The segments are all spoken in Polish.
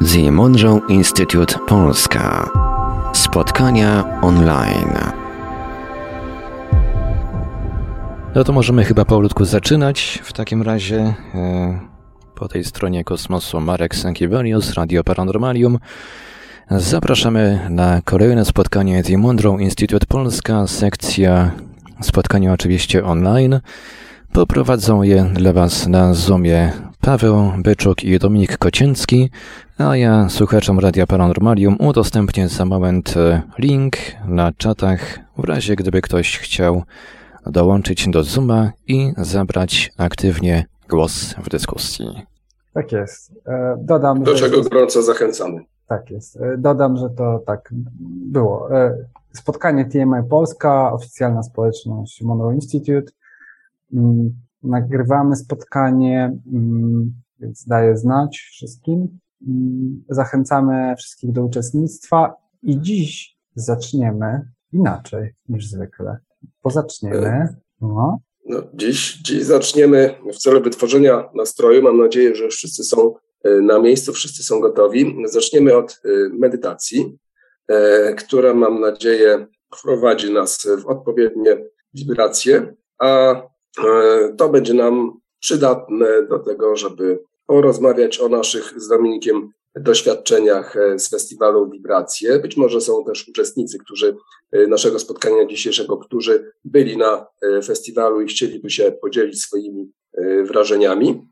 The Monroe Institute Polska. Spotkania online. No to możemy chyba powolutku zaczynać. W takim razie e, po tej stronie kosmosu Marek Sankiewelios, Radio Paranormalium. Zapraszamy na kolejne spotkanie The Monroe Institute Polska, sekcja spotkania oczywiście online. Poprowadzą je dla Was na Zoomie Paweł Byczuk i Dominik Kocięcki, a ja słuchaczom Radia Paranormalium udostępnię za moment e, link na czatach, w razie gdyby ktoś chciał dołączyć do Zooma i zabrać aktywnie głos w dyskusji. Tak jest. E, dodam, do czego gorąco zachęcamy. Tak jest. E, dodam, że to tak było. Spotkanie TMI Polska, oficjalna społeczność Monroe Institute. Nagrywamy spotkanie, mm, więc daję znać wszystkim. Mm, zachęcamy wszystkich do uczestnictwa i dziś zaczniemy inaczej niż zwykle. Pozaczniemy. No. No, dziś, dziś zaczniemy w celu wytworzenia nastroju. Mam nadzieję, że wszyscy są e, na miejscu, wszyscy są gotowi. Zaczniemy od e, medytacji, e, która mam nadzieję wprowadzi nas w odpowiednie wibracje, a to będzie nam przydatne do tego, żeby porozmawiać o naszych z Dominikiem doświadczeniach e, z festiwalu Wibracje. Być może są też uczestnicy, którzy e, naszego spotkania dzisiejszego, którzy byli na e, festiwalu i chcieliby się podzielić swoimi wrażeniami.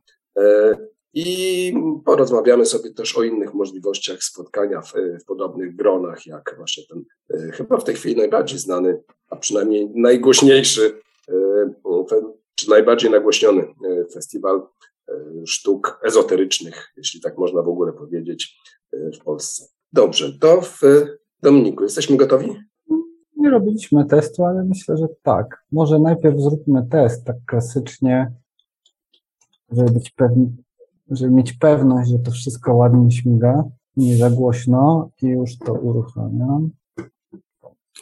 I porozmawiamy sobie też o innych możliwościach spotkania w, w, podobnych gronach, jak właśnie ten chyba w tej chwili najbardziej znany, a przynajmniej najgłośniejszy, czy najbardziej nagłośniony festiwal E, sztuk ezoterycznych, jeśli tak można w ogóle powiedzieć, e, w Polsce. Dobrze, to w Dominiku, jesteśmy gotowi? Nie robiliśmy testu, ale myślę, że tak. Może najpierw zróbmy test, tak klasycznie, żeby być pewni, żeby mieć pewność, że to wszystko ładnie śmiga, nie za głośno i już to uruchamiam.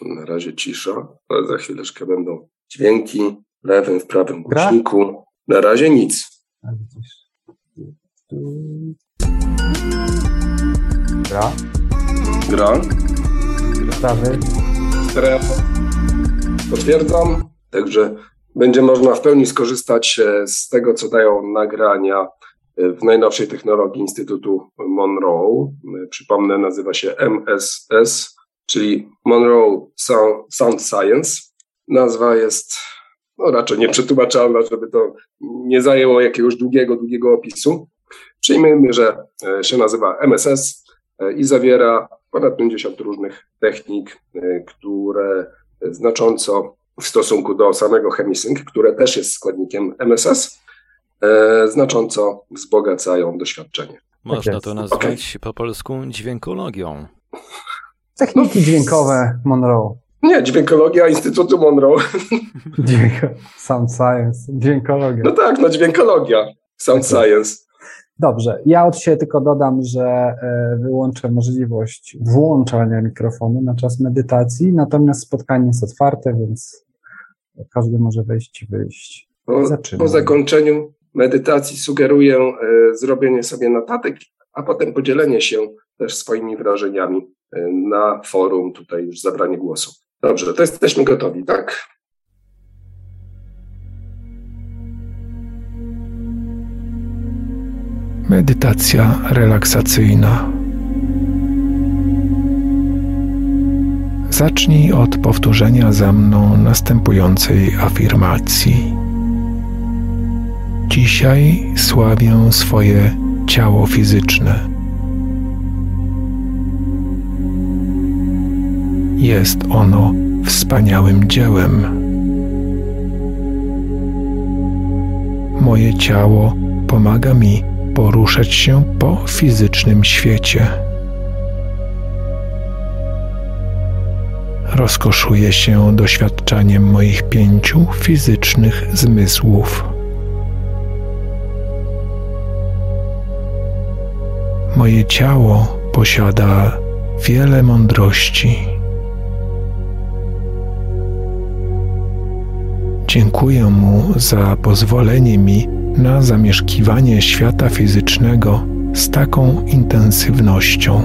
Na razie cisza, ale za chwileczkę będą dźwięki lewym, w prawym głośniku. Na razie nic. Gra. Gra. Sprawy. Stereo. Potwierdzam. Także będzie można w pełni skorzystać e, z tego, co dają nagrania e, w najnowszej technologii Instytutu Monroe. E, przypomnę, nazywa się MSS, czyli Monroe Sound Science. Nazwa jest no raczej nieprzetłumaczalna, żeby to nie zajęło jakiegoś długiego, długiego opisu. Przyjmijmy, że e, się nazywa MSS e, i zawiera ponad 50 różnych technik, e, które znacząco w stosunku do samego Chemisync, które też jest składnikiem MSS, znacząco wzbogacają doświadczenie. Można tak to nazwać okay. po polsku dźwiękologią. Techniki dźwiękowe Monroe. Nie, dźwiękologia Instytutu Monroe. Dźwięko, sound Science, dźwiękologia. No tak, no dźwiękologia, Sound tak Science. Dobrze, ja od siebie tylko dodam, że e, wyłączę możliwość włączania mikrofonu na czas medytacji, natomiast spotkanie jest otwarte, więc każdy może wejść i wyjść. Po, po zakończeniu medytacji sugeruję e, zrobienie sobie notatek, a potem podzielenie się też swoimi wrażeniami e, na forum, tutaj już zabranie głosu. Dobrze, to jesteśmy gotowi, tak? Medytacja relaksacyjna. Zacznij od powtórzenia za mną następującej afirmacji. Dzisiaj sławię swoje ciało fizyczne Jest ono wspaniałym dziełem. Moje ciało pomaga mi poruszać się po fizycznym świecie. Rozkoszuję się doświadczaniem moich pięciu fizycznych zmysłów. Moje ciało posiada wiele mądrości. Dziękuję mu za pozwolenie mi na zamieszkiwanie świata fizycznego z taką intensywnością.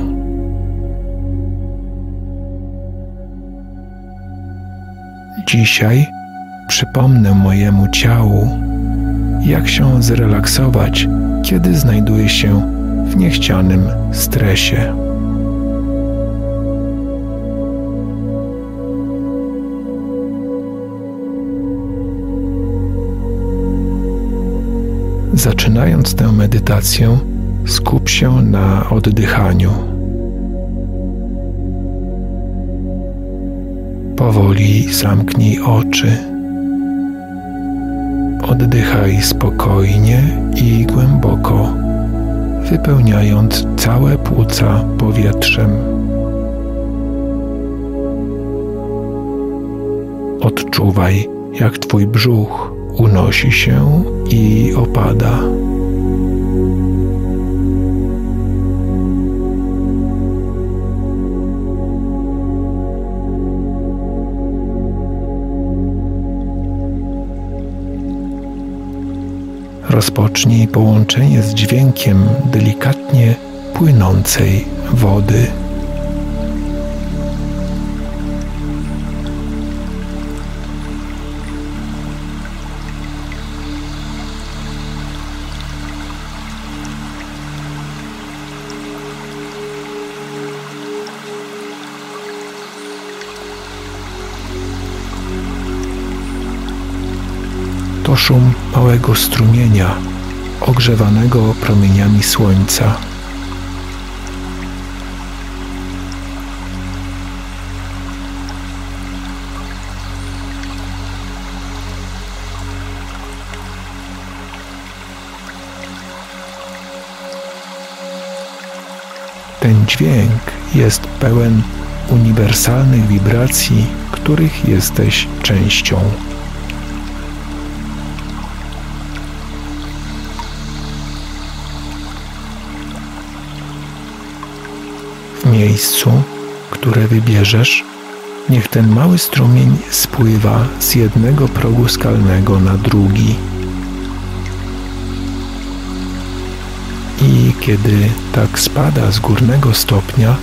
Dzisiaj przypomnę mojemu ciału, jak się zrelaksować, kiedy znajduje się w niechcianym stresie. Zaczynając tę medytację, skup się na oddychaniu. Powoli zamknij oczy. Oddychaj spokojnie i głęboko, wypełniając całe płuca powietrzem. Odczuwaj, jak Twój brzuch unosi się i opada. Rozpocznij połączenie z dźwiękiem delikatnie płynącej wody. Szum małego strumienia ogrzewanego promieniami słońca. Ten dźwięk jest pełen uniwersalnych wibracji, których jesteś częścią. Miejscu, które wybierzesz, niech ten mały strumień spływa z jednego progu skalnego na drugi. I kiedy tak spada z górnego stopnia,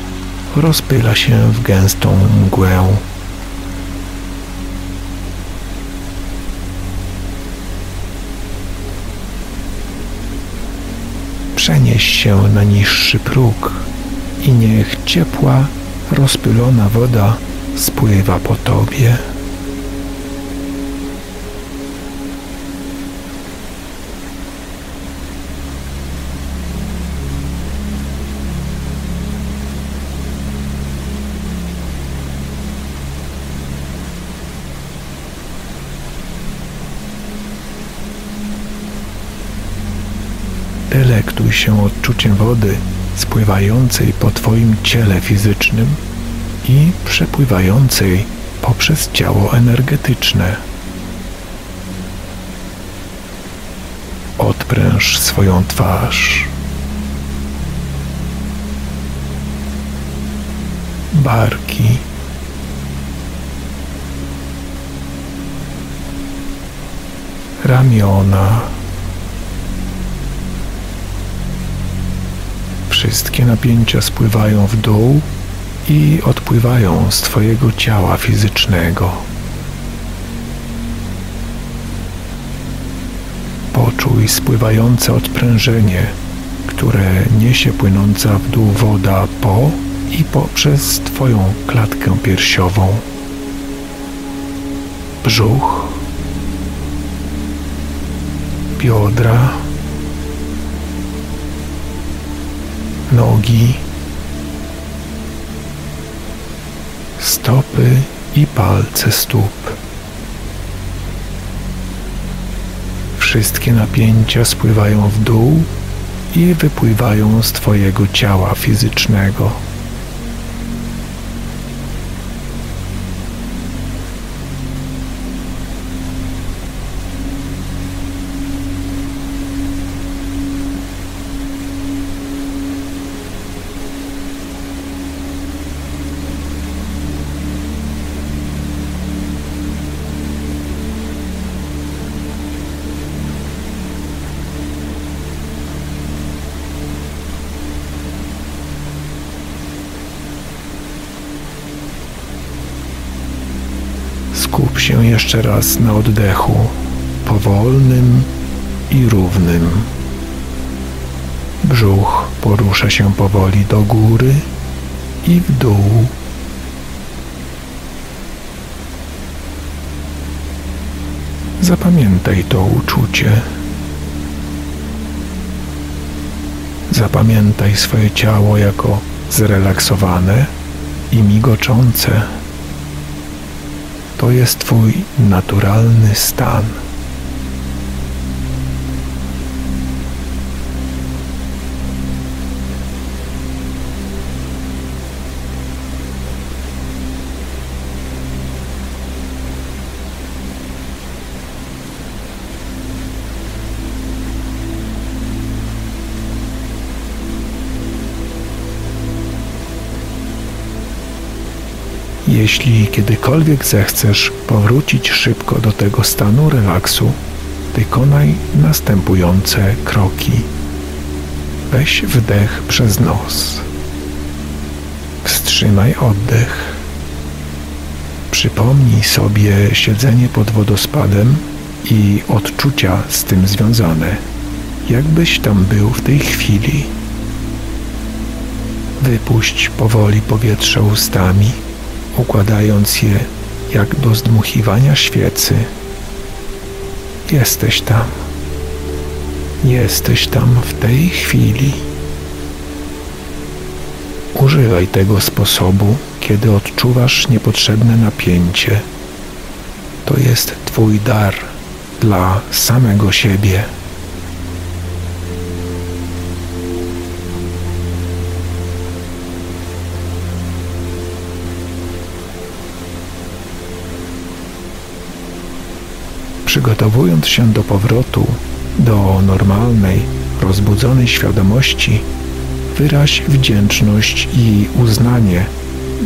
rozpyla się w gęstą mgłę. Przenieś się na niższy próg i niech ciepła, rozpylona woda spływa po tobie. Delektuj się odczuciem wody spływającej po Twoim ciele fizycznym i przepływającej poprzez ciało energetyczne. Odpręż swoją twarz. Barki. Ramiona. Wszystkie napięcia spływają w dół i odpływają z Twojego ciała fizycznego. Poczuj spływające odprężenie, które niesie płynąca w dół woda po i poprzez Twoją klatkę piersiową. Brzuch, biodra, nogi, stopy i palce stóp. Wszystkie napięcia spływają w dół i wypływają z Twojego ciała fizycznego. Się jeszcze raz na oddechu, powolnym i równym. Brzuch porusza się powoli do góry i w dół. Zapamiętaj to uczucie. Zapamiętaj swoje ciało jako zrelaksowane i migoczące. To jest Twój naturalny stan. Jeśli kiedykolwiek zechcesz powrócić szybko do tego stanu relaksu, wykonaj następujące kroki. Weź wdech przez nos. Wstrzymaj oddech. Przypomnij sobie siedzenie pod wodospadem i odczucia z tym związane, jakbyś tam był w tej chwili. Wypuść powoli powietrze ustami układając je jak do zdmuchiwania świecy. Jesteś tam. Jesteś tam w tej chwili. Używaj tego sposobu, kiedy odczuwasz niepotrzebne napięcie. To jest Twój dar dla samego siebie. Przygotowując się do powrotu do normalnej, rozbudzonej świadomości, wyraź wdzięczność i uznanie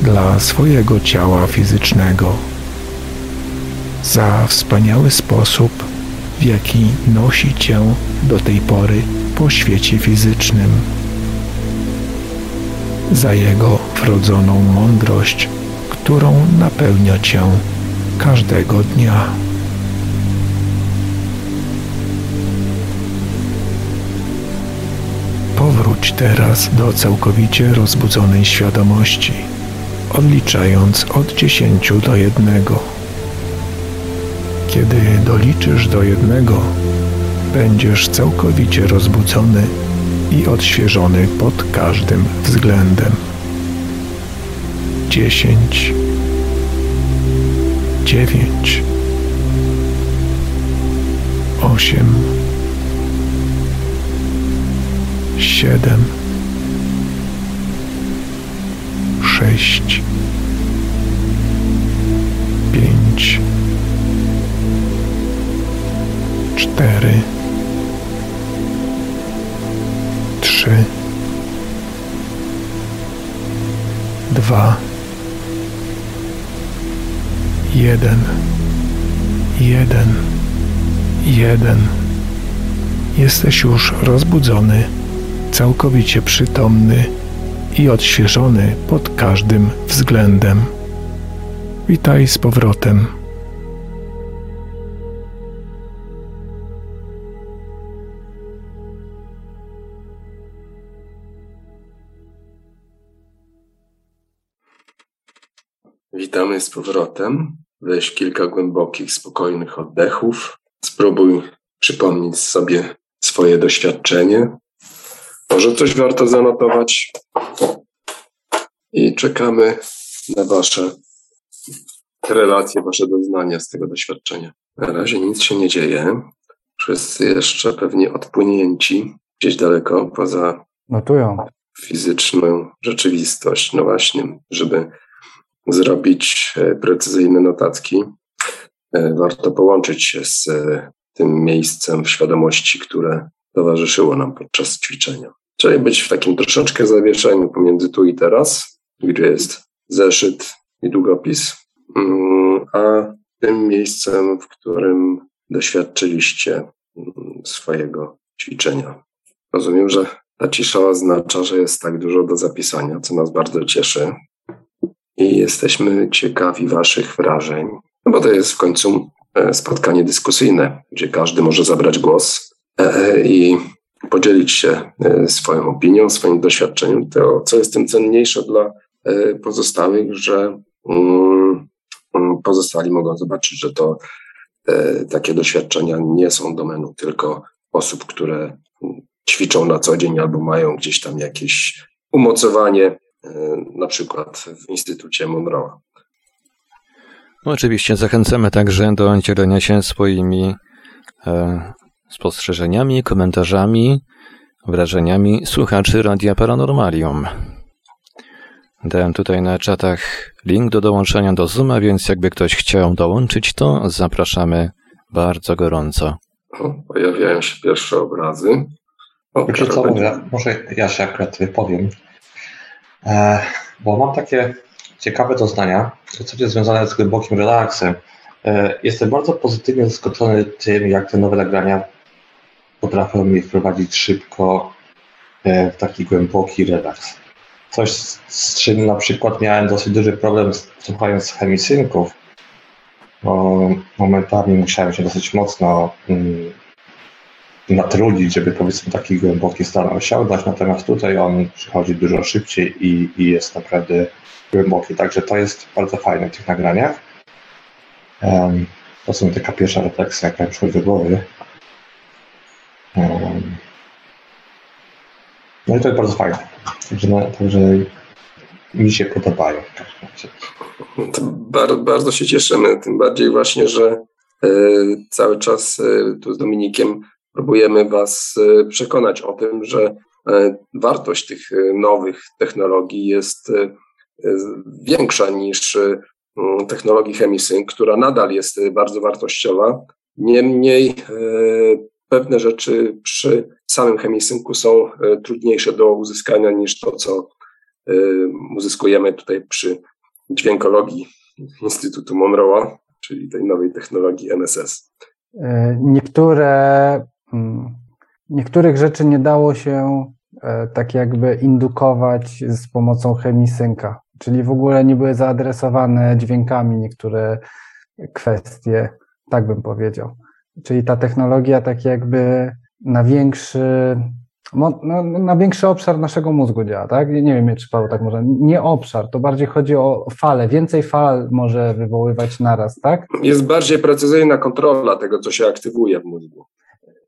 dla swojego ciała fizycznego za wspaniały sposób, w jaki nosi cię do tej pory po świecie fizycznym, za jego wrodzoną mądrość, którą napełnia cię każdego dnia. Powróć teraz do całkowicie rozbudzonej świadomości, odliczając od dziesięciu do jednego. Kiedy doliczysz do jednego, będziesz całkowicie rozbudzony i odświeżony pod każdym względem. Dziesięć, dziewięć, osiem siedem, sześć, pięć, cztery, trzy, dwa, jeden, jeden, jeden. Jesteś już rozbudzony całkowicie przytomny i odświeżony pod każdym względem. Witaj z powrotem. Witamy z powrotem. Weź kilka głębokich, spokojnych oddechów. Spróbuj przypomnieć sobie swoje doświadczenie, może coś warto zanotować. I czekamy na Wasze relacje, Wasze doznania z tego doświadczenia. Na razie nic się nie dzieje. Wszyscy jeszcze pewnie odpłynięci gdzieś daleko poza Notują. fizyczną rzeczywistość. No właśnie, żeby zrobić e, precyzyjne notatki, e, warto połączyć się z e, tym miejscem w świadomości, które towarzyszyło nam podczas ćwiczenia. Czyli być w takim troszeczkę zawieszeniu pomiędzy tu i teraz, gdzie jest zeszyt i długopis, mm, a tym miejscem, w którym doświadczyliście mm, swojego ćwiczenia. Rozumiem, że ta cisza oznacza, że jest tak dużo do zapisania, co nas bardzo cieszy. I jesteśmy ciekawi Waszych wrażeń, no bo to jest w końcu e, spotkanie dyskusyjne, gdzie każdy może zabrać głos e, i podzielić się swoją opinią, swoim doświadczeniem. To, co jest tym cenniejsze dla pozostałych, że mm, mm, pozostali mogą zobaczyć, że to takie doświadczenia nie są domeną tylko osób, które ćwiczą na co dzień albo mają gdzieś tam jakieś umocowanie, na przykład w Instytucie Monroe. No, oczywiście zachęcamy także do dzielenia się swoimi e, spostrzeżeniami, komentarzami, wrażeniami słuchaczy Radia Paranormalium. Dałem tutaj na czatach link do dołączenia do Zooma, więc jakby ktoś chciał dołączyć, to zapraszamy bardzo gorąco. O, pojawiają się pierwsze obrazy. O, Wiecie co, może, może ja się akurat wypowiem, e, bo mam takie ciekawe doznania, jest związane z głębokim relaksem. E, jestem bardzo pozytywnie zaskoczony tym, jak te nowe nagrania potrafią mnie wprowadzić szybko e, w taki głęboki relaks. Coś, z czym na przykład miałem dosyć duży problem słuchając chemisynków, momentami musiałem się dosyć mocno mm, natrudzić, żeby powiedzmy taki głęboki stan osiągnąć, natomiast tutaj on przychodzi dużo szybciej i, i jest naprawdę głęboki, także to jest bardzo fajne w tych nagraniach. To są taka pierwsza refleksja, jaka przychodzi do głowy. Um, no i to jest bardzo fajne. Także, także mi się podobają. Bardzo, bardzo się cieszymy, tym bardziej właśnie, że y, cały czas y, tu z Dominikiem próbujemy Was y, przekonać o tym, że wartość tych nowych technologii jest większa niż mm, technologii chemisync, która nadal jest bardzo wartościowa. Niemniej e, pewne rzeczy przy samym chemisynku są e, trudniejsze do uzyskania niż to, co e, uzyskujemy tutaj przy dźwiękologii Instytutu Monroe'a, czyli tej nowej technologii MSS. Niektóre, mm, niektórych rzeczy nie dało się tak jakby indukować z pomocą chemisynka czyli w ogóle nie były zaadresowane dźwiękami niektóre kwestie, tak bym powiedział. Czyli ta technologia tak jakby na większy, no, na większy obszar naszego mózgu działa, tak? Nie wiem, czy Paweł tak może. Nie obszar, to bardziej chodzi o fale. Więcej fal może wywoływać naraz, tak? Jest bardziej precyzyjna kontrola tego, co się aktywuje w mózgu.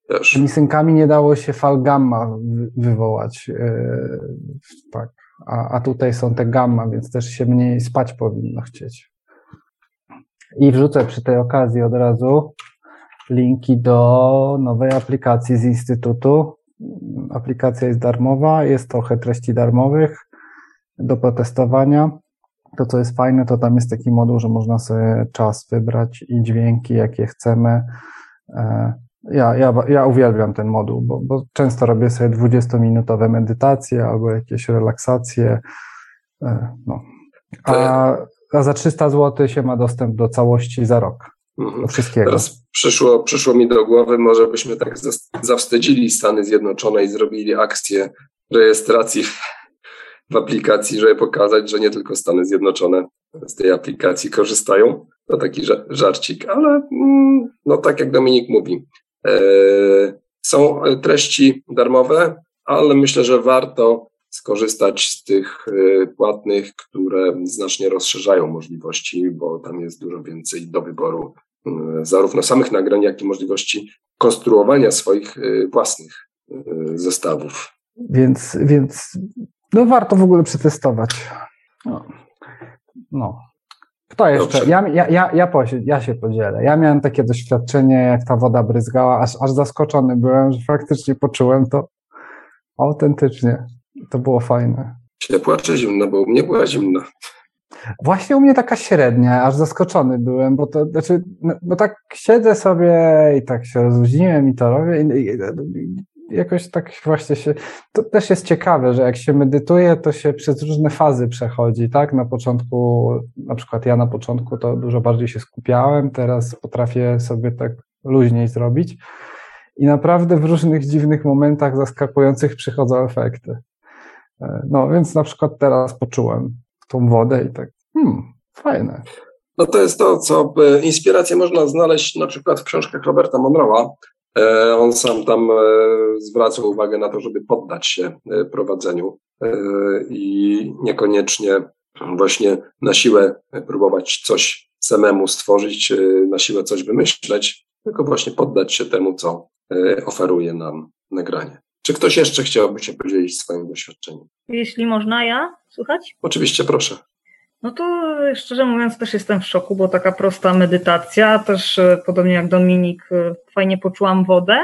Też. Tymi synkami nie dało się fal gamma wywołać. Yy, tak a, a tutaj są te gamma, więc też się mniej spać powinno chcieć. I wrzucę przy tej okazji od razu linki do nowej aplikacji z Instytutu. Aplikacja jest darmowa, jest trochę treści darmowych do potestowania. To, co jest fajne, to tam jest taki moduł, że można sobie czas wybrać i dźwięki, jakie chcemy. E, ja, ja, ja uwielbiam ten moduł, bo, bo często robię sobie 20-minutowe medytacje albo jakieś relaksacje. E, no. A, a za 300 zł się ma dostęp do całości za rok. Mhm. Wszystkiego. Teraz przyszło, przyszło mi do głowy, może byśmy tak zawstydzili Stany Zjednoczone i zrobili akcję rejestracji w aplikacji, żeby pokazać, że nie tylko Stany Zjednoczone z tej aplikacji korzystają. To taki żarcik, ale mm, no tak jak Dominik mówi, E, są treści darmowe, ale myślę, że warto skorzystać z tych e, płatnych, które znacznie rozszerzają możliwości, bo tam jest dużo więcej do wyboru, zarówno samych nagrań, jak i możliwości konstruowania swoich własnych zestawów. Więc, więc no warto w ogóle przetestować. No. no. Kto jeszcze? Ja, ja, ja, ja, ja się podzielę. Ja miałem takie doświadczenie, jak ta woda bryzgała, aż, aż zaskoczony byłem, że faktycznie poczułem to autentycznie. To było fajne. Ciepła czy zimna, bo u mnie była zimna. Właśnie u mnie taka średnia, aż zaskoczony byłem, bo to znaczy, no, bo tak siedzę sobie i tak się rozluźniłem i to robię i, i, jakoś tak właśnie się, to też jest ciekawe, że jak się medytuje, to się przez różne fazy przechodzi, tak? Na początku, na przykład ja na początku to dużo bardziej się skupiałem, teraz potrafię sobie tak luźniej zrobić i naprawdę w różnych dziwnych momentach zaskakujących przychodzą efekty. E, no, więc na przykład teraz poczułem tą wodę i tak, hmm, fajne. No to jest to, co inspirację można znaleźć na przykład w książkach Roberta Monroe'a. On sam tam zwraca uwagę na to, żeby poddać się prowadzeniu i niekoniecznie właśnie na siłę próbować coś samemu stworzyć, na siłę coś wymyśleć, tylko właśnie poddać się temu, co oferuje nam nagranie. Czy ktoś jeszcze chciałby się podzielić swoim doświadczeniem? Jeśli można, ja słuchać? Oczywiście, proszę. No to szczerze mówiąc też jestem w szoku, bo taka prosta medytacja, też e, podobnie jak Dominik, e, fajnie poczułam wodę.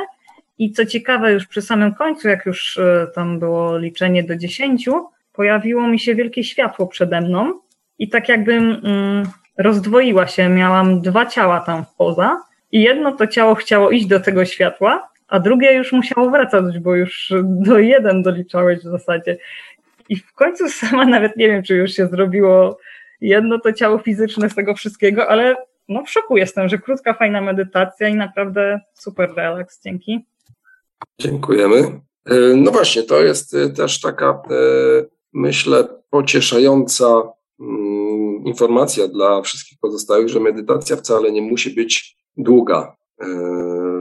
I co ciekawe, już przy samym końcu, jak już e, tam było liczenie do dziesięciu, pojawiło mi się wielkie światło przede mną i tak jakbym mm, rozdwoiła się. Miałam dwa ciała tam poza i jedno to ciało chciało iść do tego światła, a drugie już musiało wracać, bo już do jeden doliczałeś w zasadzie. I w końcu sama nawet nie wiem, czy już się zrobiło jedno to ciało fizyczne z tego wszystkiego, ale no w szoku jestem, że krótka, fajna medytacja i naprawdę super relaks. Dzięki. Dziękujemy. E, no właśnie, to jest e, też taka, e, myślę, pocieszająca mm, informacja dla wszystkich pozostałych, że medytacja wcale nie musi być długa,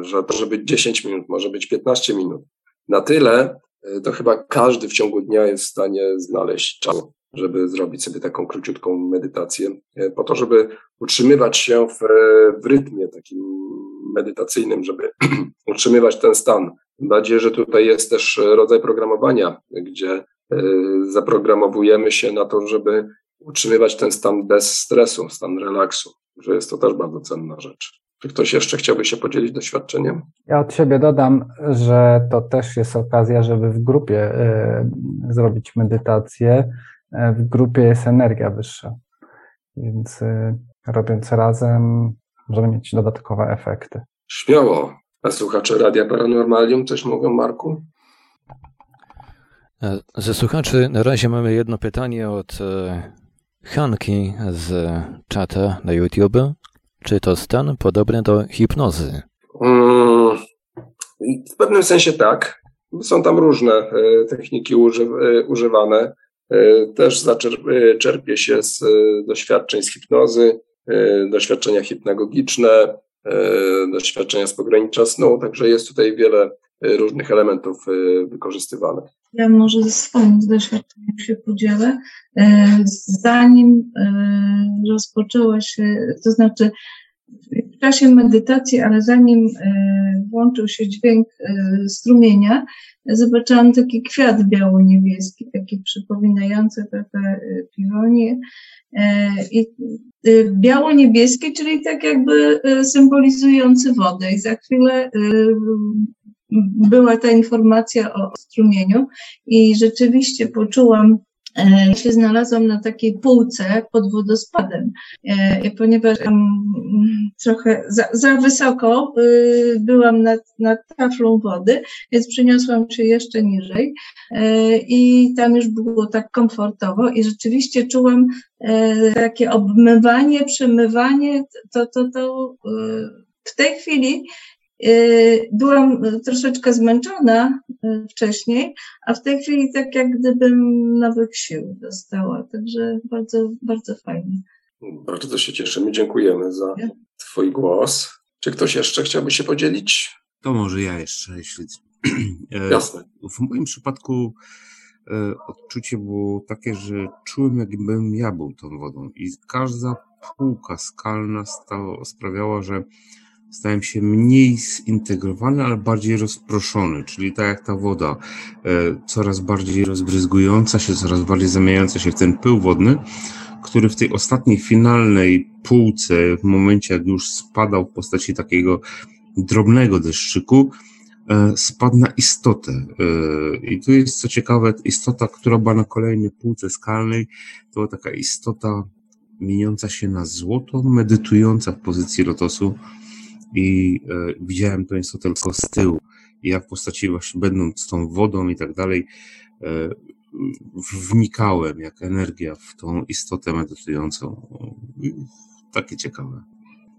że może być 10 minut, może być 15 minut. Na tyle, to chyba każdy w ciągu dnia jest w stanie znaleźć czas, żeby zrobić sobie taką króciutką medytację, e, po to, żeby utrzymywać się w, w rytmie takim medytacyjnym, żeby utrzymywać ten stan. Bardziej, że tutaj jest też rodzaj programowania, gdzie zaprogramowujemy się na to, żeby utrzymywać ten stan bez stresu, stan relaksu, że jest to też bardzo cenna rzecz. Czy ktoś jeszcze chciałby się podzielić doświadczeniem? Ja od siebie dodam, że to też jest okazja, żeby w grupie y, zrobić medytację. E, w grupie jest energia wyższa, więc y, robiąc razem możemy mieć dodatkowe efekty. Śmiało. A słuchacze Radia Paranormalium coś mówią, Marku? Ze słuchaczy na razie mamy jedno pytanie od Hanki z czata na YouTube. Czy to stan podobny do hipnozy? Mm, w pewnym sensie tak. Są tam różne e, techniki e, używane. E, też czerpie się z doświadczeń z hipnozy, doświadczenia hipnagogiczne, doświadczenia z pogranicza snu, także jest tutaj wiele różnych elementów wykorzystywanych. Ja może ze swoim doświadczeniem się podzielę. Zanim rozpoczęła się, to znaczy w czasie medytacji, ale zanim e, włączył się dźwięk e, strumienia, zobaczyłam taki kwiat biało-niebieski, taki przypominający trochę e, piwonię. I biało-niebieski, czyli tak jakby symbolizujący wodę. I za chwilę była ta informacja o strumieniu i rzeczywiście poczułam ja się znalazłam na takiej półce pod wodospadem, e, ponieważ trochę za, za wysoko y, byłam nad, nad taflą wody, więc przyniosłam się jeszcze niżej e, i tam już było tak komfortowo i rzeczywiście czułam e, takie obmywanie, przemywanie, to, to, to w tej chwili Y, byłam troszeczkę zmęczona y, wcześniej, a w tej chwili tak jak gdybym nowych sił dostała, także bardzo, bardzo fajnie. Bardzo się cieszymy, dziękujemy za Twój głos. Czy ktoś jeszcze chciałby się podzielić? To może ja jeszcze, jeśli. E, Jasne. W moim przypadku e, odczucie było takie, że czułem, jakbym ja był tą wodą i każda półka skalna stała, sprawiała, że stałem się mniej zintegrowany, ale bardziej rozproszony, czyli tak jak ta woda, e, coraz bardziej rozbryzgująca się, coraz bardziej zamieniająca się w ten pył wodny, który w tej ostatniej, finalnej półce, w momencie jak już spadał w postaci takiego drobnego deszczyku, e, spadł na istotę. E, I tu jest co ciekawe, istota, która była na kolejnej półce skalnej, to taka istota mieniąca się na złoto, medytująca w pozycji lotosu, i e, widziałem to nieco tylko z tyłu. I ja w postaci właśnie będąc tą wodą i tak dalej, e, wnikałem jak energia w tą istotę medytującą. Takie ciekawe.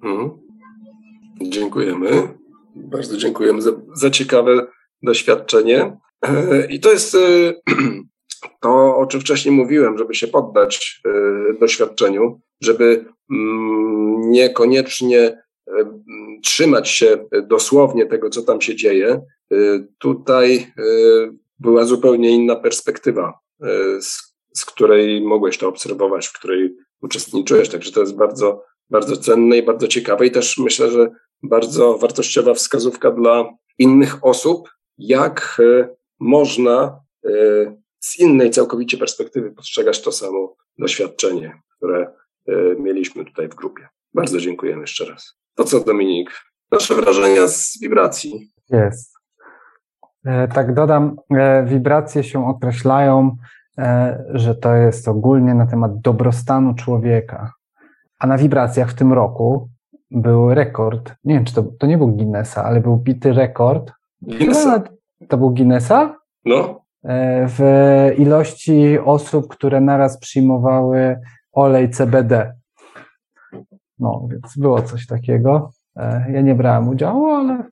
Mhm. Dziękujemy. Bardzo dziękujemy za, za ciekawe doświadczenie. E, I to jest to, o czym wcześniej mówiłem, żeby się poddać doświadczeniu, żeby mm, niekoniecznie trzymać się dosłownie tego, co tam się dzieje. Tutaj była zupełnie inna perspektywa, z, z której mogłeś to obserwować, w której uczestniczyłeś. Także to jest bardzo, bardzo cenne i bardzo ciekawe i też myślę, że bardzo wartościowa wskazówka dla innych osób, jak można z innej całkowicie perspektywy postrzegać to samo doświadczenie, które mieliśmy tutaj w grupie. Bardzo dziękujemy jeszcze raz. To co, Dominik? Nasze wrażenia z wibracji. Jest. Tak dodam, wibracje się określają, że to jest ogólnie na temat dobrostanu człowieka. A na wibracjach w tym roku był rekord. Nie wiem, czy to, to nie był Guinnessa, ale był bity rekord. Guinnessa? To był Guinnessa? No. E, w ilości osób, które naraz przyjmowały olej CBD. No, więc było coś takiego. E, ja nie brałem udziału, ale.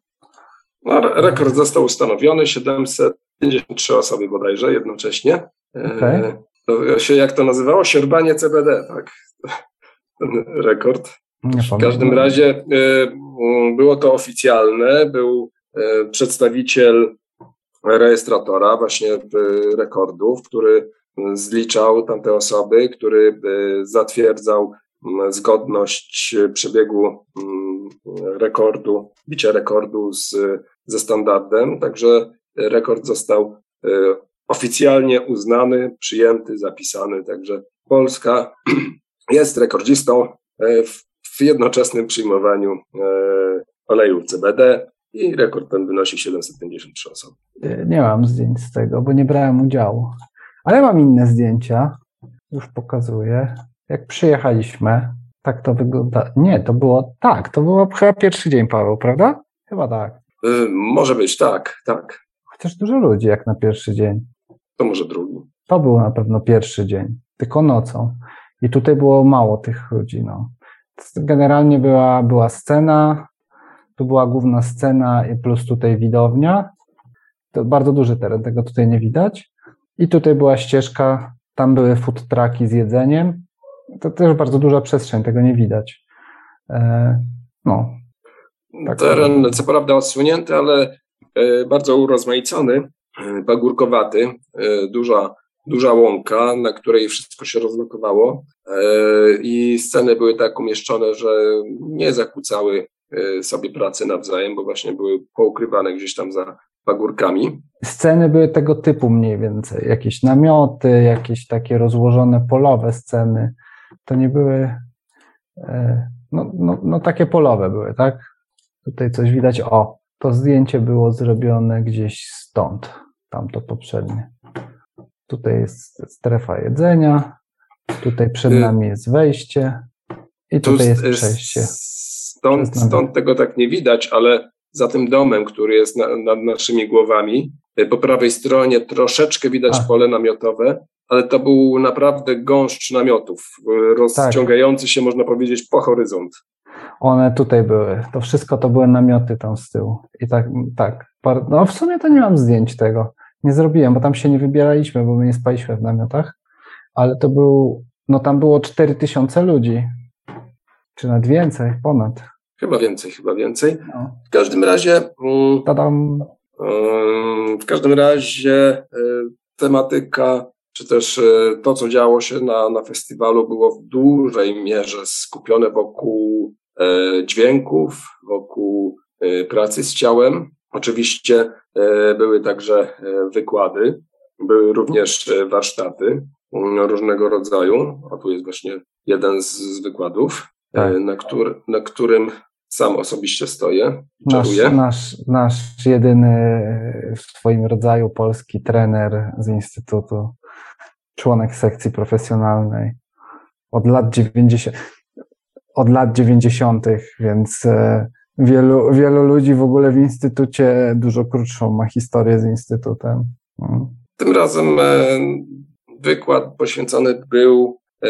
No, rekord został ustanowiony 753 osoby bodajże jednocześnie. E, okay. To się, jak to nazywało? Sierbanie CBD, tak? Ten rekord. W każdym razie y, było to oficjalne, był przedstawiciel rejestratora właśnie rekordów, który zliczał tamte osoby, który zatwierdzał zgodność przebiegu mm, rekordu, bicia rekordu z, ze standardem. Także rekord został oficjalnie uznany, przyjęty, zapisany. Także Polska jest rekordzistą w w jednoczesnym przyjmowaniu e, oleju CBD i rekord ten wynosi 753 osoby. E, nie mam zdjęć z tego, bo nie brałem udziału. Ale mam inne zdjęcia. Już pokazuję. Jak przyjechaliśmy, tak to wygląda. Nie, to było tak, to było chyba pierwszy dzień, Paweł, prawda? Chyba tak. Y, może być, tak, tak. Chociaż dużo ludzi jak na pierwszy dzień. To może drugi. To był na pewno pierwszy dzień, tylko nocą. I tutaj było mało tych ludzi, no. Generalnie była, była scena, tu była główna scena plus tutaj widownia. To bardzo duży teren, tego tutaj nie widać. I tutaj była ścieżka, tam były food trucki z jedzeniem. To też bardzo duża przestrzeń, tego nie widać. E, no. Tak teren co prawda odsunięty, ale e, bardzo urozmaicony, e, pagórkowaty, duża duża łąka, na której wszystko się rozlokowało i sceny były tak umieszczone, że nie zakłócały sobie pracy nawzajem, bo właśnie były poukrywane gdzieś tam za pagórkami. Sceny były tego typu mniej więcej, jakieś namioty, jakieś takie rozłożone polowe sceny. To nie były, e, no, no, no takie polowe były, tak? Tutaj coś widać, o, to zdjęcie było zrobione gdzieś stąd, tamto poprzednie. Tutaj jest strefa jedzenia, tutaj przed y, nami jest wejście i tutaj jest przejście. Stąd, stąd tego tak nie widać, ale za tym domem, który jest na, nad naszymi głowami, y, po prawej stronie troszeczkę widać A. pole namiotowe, ale to był naprawdę gąszcz namiotów, y, rozciągający tak. się, można powiedzieć, po horyzont. One tutaj były. To wszystko to były namioty tam z tyłu. I tak, tak. No w sumie to nie mam zdjęć tego nie zrobiłem, bo tam się nie wybieraliśmy, bo my nie spaliśmy w namiotach, ale to był, no tam było 4000 ludzi, czy nawet więcej, ponad. Chyba więcej, chyba więcej. No. W każdym razie. Mm, Tadam. w każdym razie y, tematyka, czy też y, to, co działo się na, na festiwalu, było w dużej mierze skupione wokół e, dźwięków, wokół y, pracy z ciałem. Oczywiście e, były także e, wykłady, były również e, warsztaty mm, różnego rodzaju, a tu jest właśnie jeden z, z wykładów, tak. na, który, na którym sam osobiście stoję. Nasz, nasz, nasz jedyny w swoim rodzaju polski trener z Instytutu, członek sekcji profesjonalnej od lat 90. Od lat 90., więc wielu, wielu ludzi w ogóle w instytucie dużo krótszą ma historię z instytutem. No. Tym razem e, wykład poświęcony był e,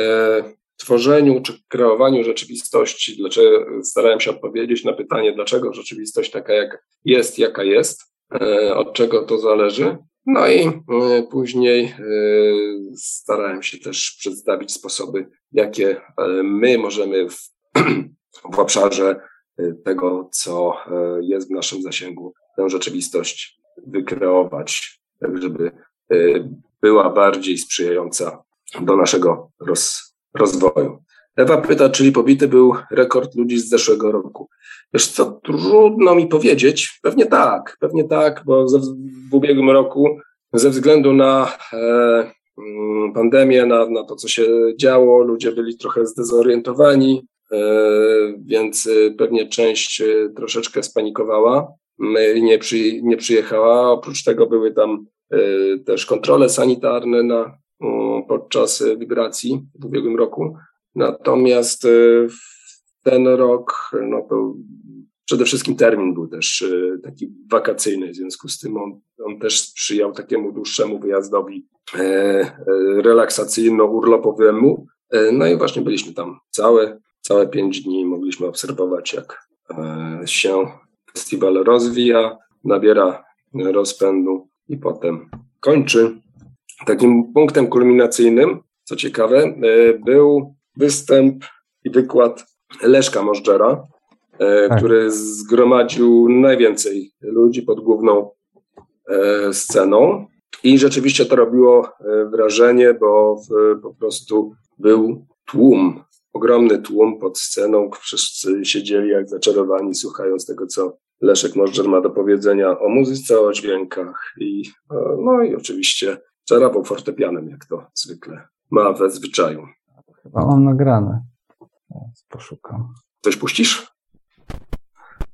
tworzeniu czy kreowaniu rzeczywistości. Dlaczego starałem się odpowiedzieć na pytanie, dlaczego rzeczywistość taka jak jest, jaka jest, e, od czego to zależy. No i później starałem się też przedstawić sposoby, jakie my możemy w, w obszarze tego, co jest w naszym zasięgu, tę rzeczywistość wykreować, tak żeby była bardziej sprzyjająca do naszego roz, rozwoju. Ewa pyta, czyli pobity był rekord ludzi z zeszłego roku. Wiesz co, trudno mi powiedzieć. Pewnie tak, pewnie tak, bo ze, w ubiegłym roku ze względu na e, mm, pandemię, na, na to, co się działo, ludzie byli trochę zdezorientowani, e, więc pewnie część e, troszeczkę spanikowała, nie, przy, nie przyjechała. Oprócz tego były tam e, też kontrole sanitarne na, podczas wibracji w ubiegłym roku. Natomiast y, ten rok, no to przede wszystkim termin był też y, taki wakacyjny, w związku z tym on, on też sprzyjał takiemu dłuższemu wyjazdowi e, e, relaksacyjno-urlopowemu. E, no i właśnie byliśmy tam całe, całe pięć dni, mogliśmy obserwować, jak się festiwal rozwija, nabiera rozpędu i potem kończy. Takim punktem kulminacyjnym, co ciekawe, był występ i wykład Leszka Możdżera, e, tak. który zgromadził najwięcej ludzi pod główną e, sceną. I rzeczywiście to robiło e, wrażenie, bo po prostu był tłum, ogromny tłum pod sceną. Wszyscy siedzieli jak zaczarowani, słuchając tego, co Leszek Możdżer ma do powiedzenia o muzyce, o dźwiękach i, no i oczywiście czarawał fortepianem, jak to zwykle ma we zwyczaju. Chyba mam nagrane. Teraz poszukam. Coś puścisz?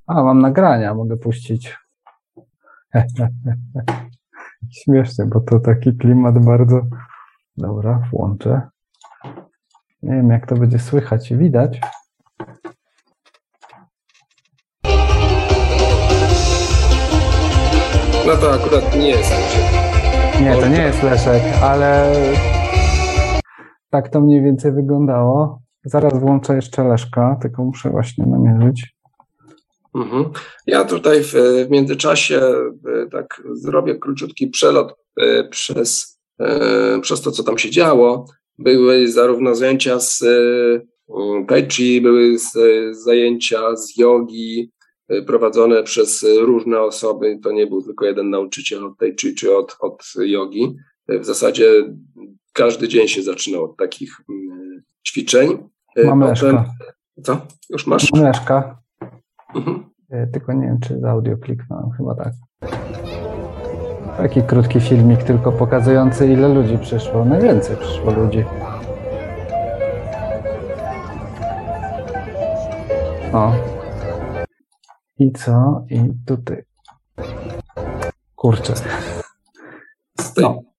A, mam nagrania, mogę puścić. Śmiesznie, bo to taki klimat bardzo. Dobra, włączę. Nie wiem, jak to będzie słychać i widać. No to akurat nie jest Nie, to nie jest Leszek, ale tak to mniej więcej wyglądało. Zaraz włączę jeszcze Leszka, tylko muszę właśnie namierzyć. Mhm. Ja tutaj w, w, międzyczasie e, tak zrobię króciutki przelot e, przez, e, przez to, co tam się działo. Były zarówno zajęcia z Tai Chi, były zajęcia z jogi prowadzone przez różne osoby. To nie był tylko jeden nauczyciel od Tai Chi czy od, od jogi. W zasadzie każdy dzień się zaczyna od takich mm, ćwiczeń. E, Mam Potem, Co? Już masz? Mam leszka. Mhm. E, tylko nie wiem, czy z audio kliknąłem, chyba tak. Taki krótki filmik, tylko pokazujący, ile ludzi przyszło. Najwięcej przyszło ludzi. O. I co? I tutaj. Kurczę. No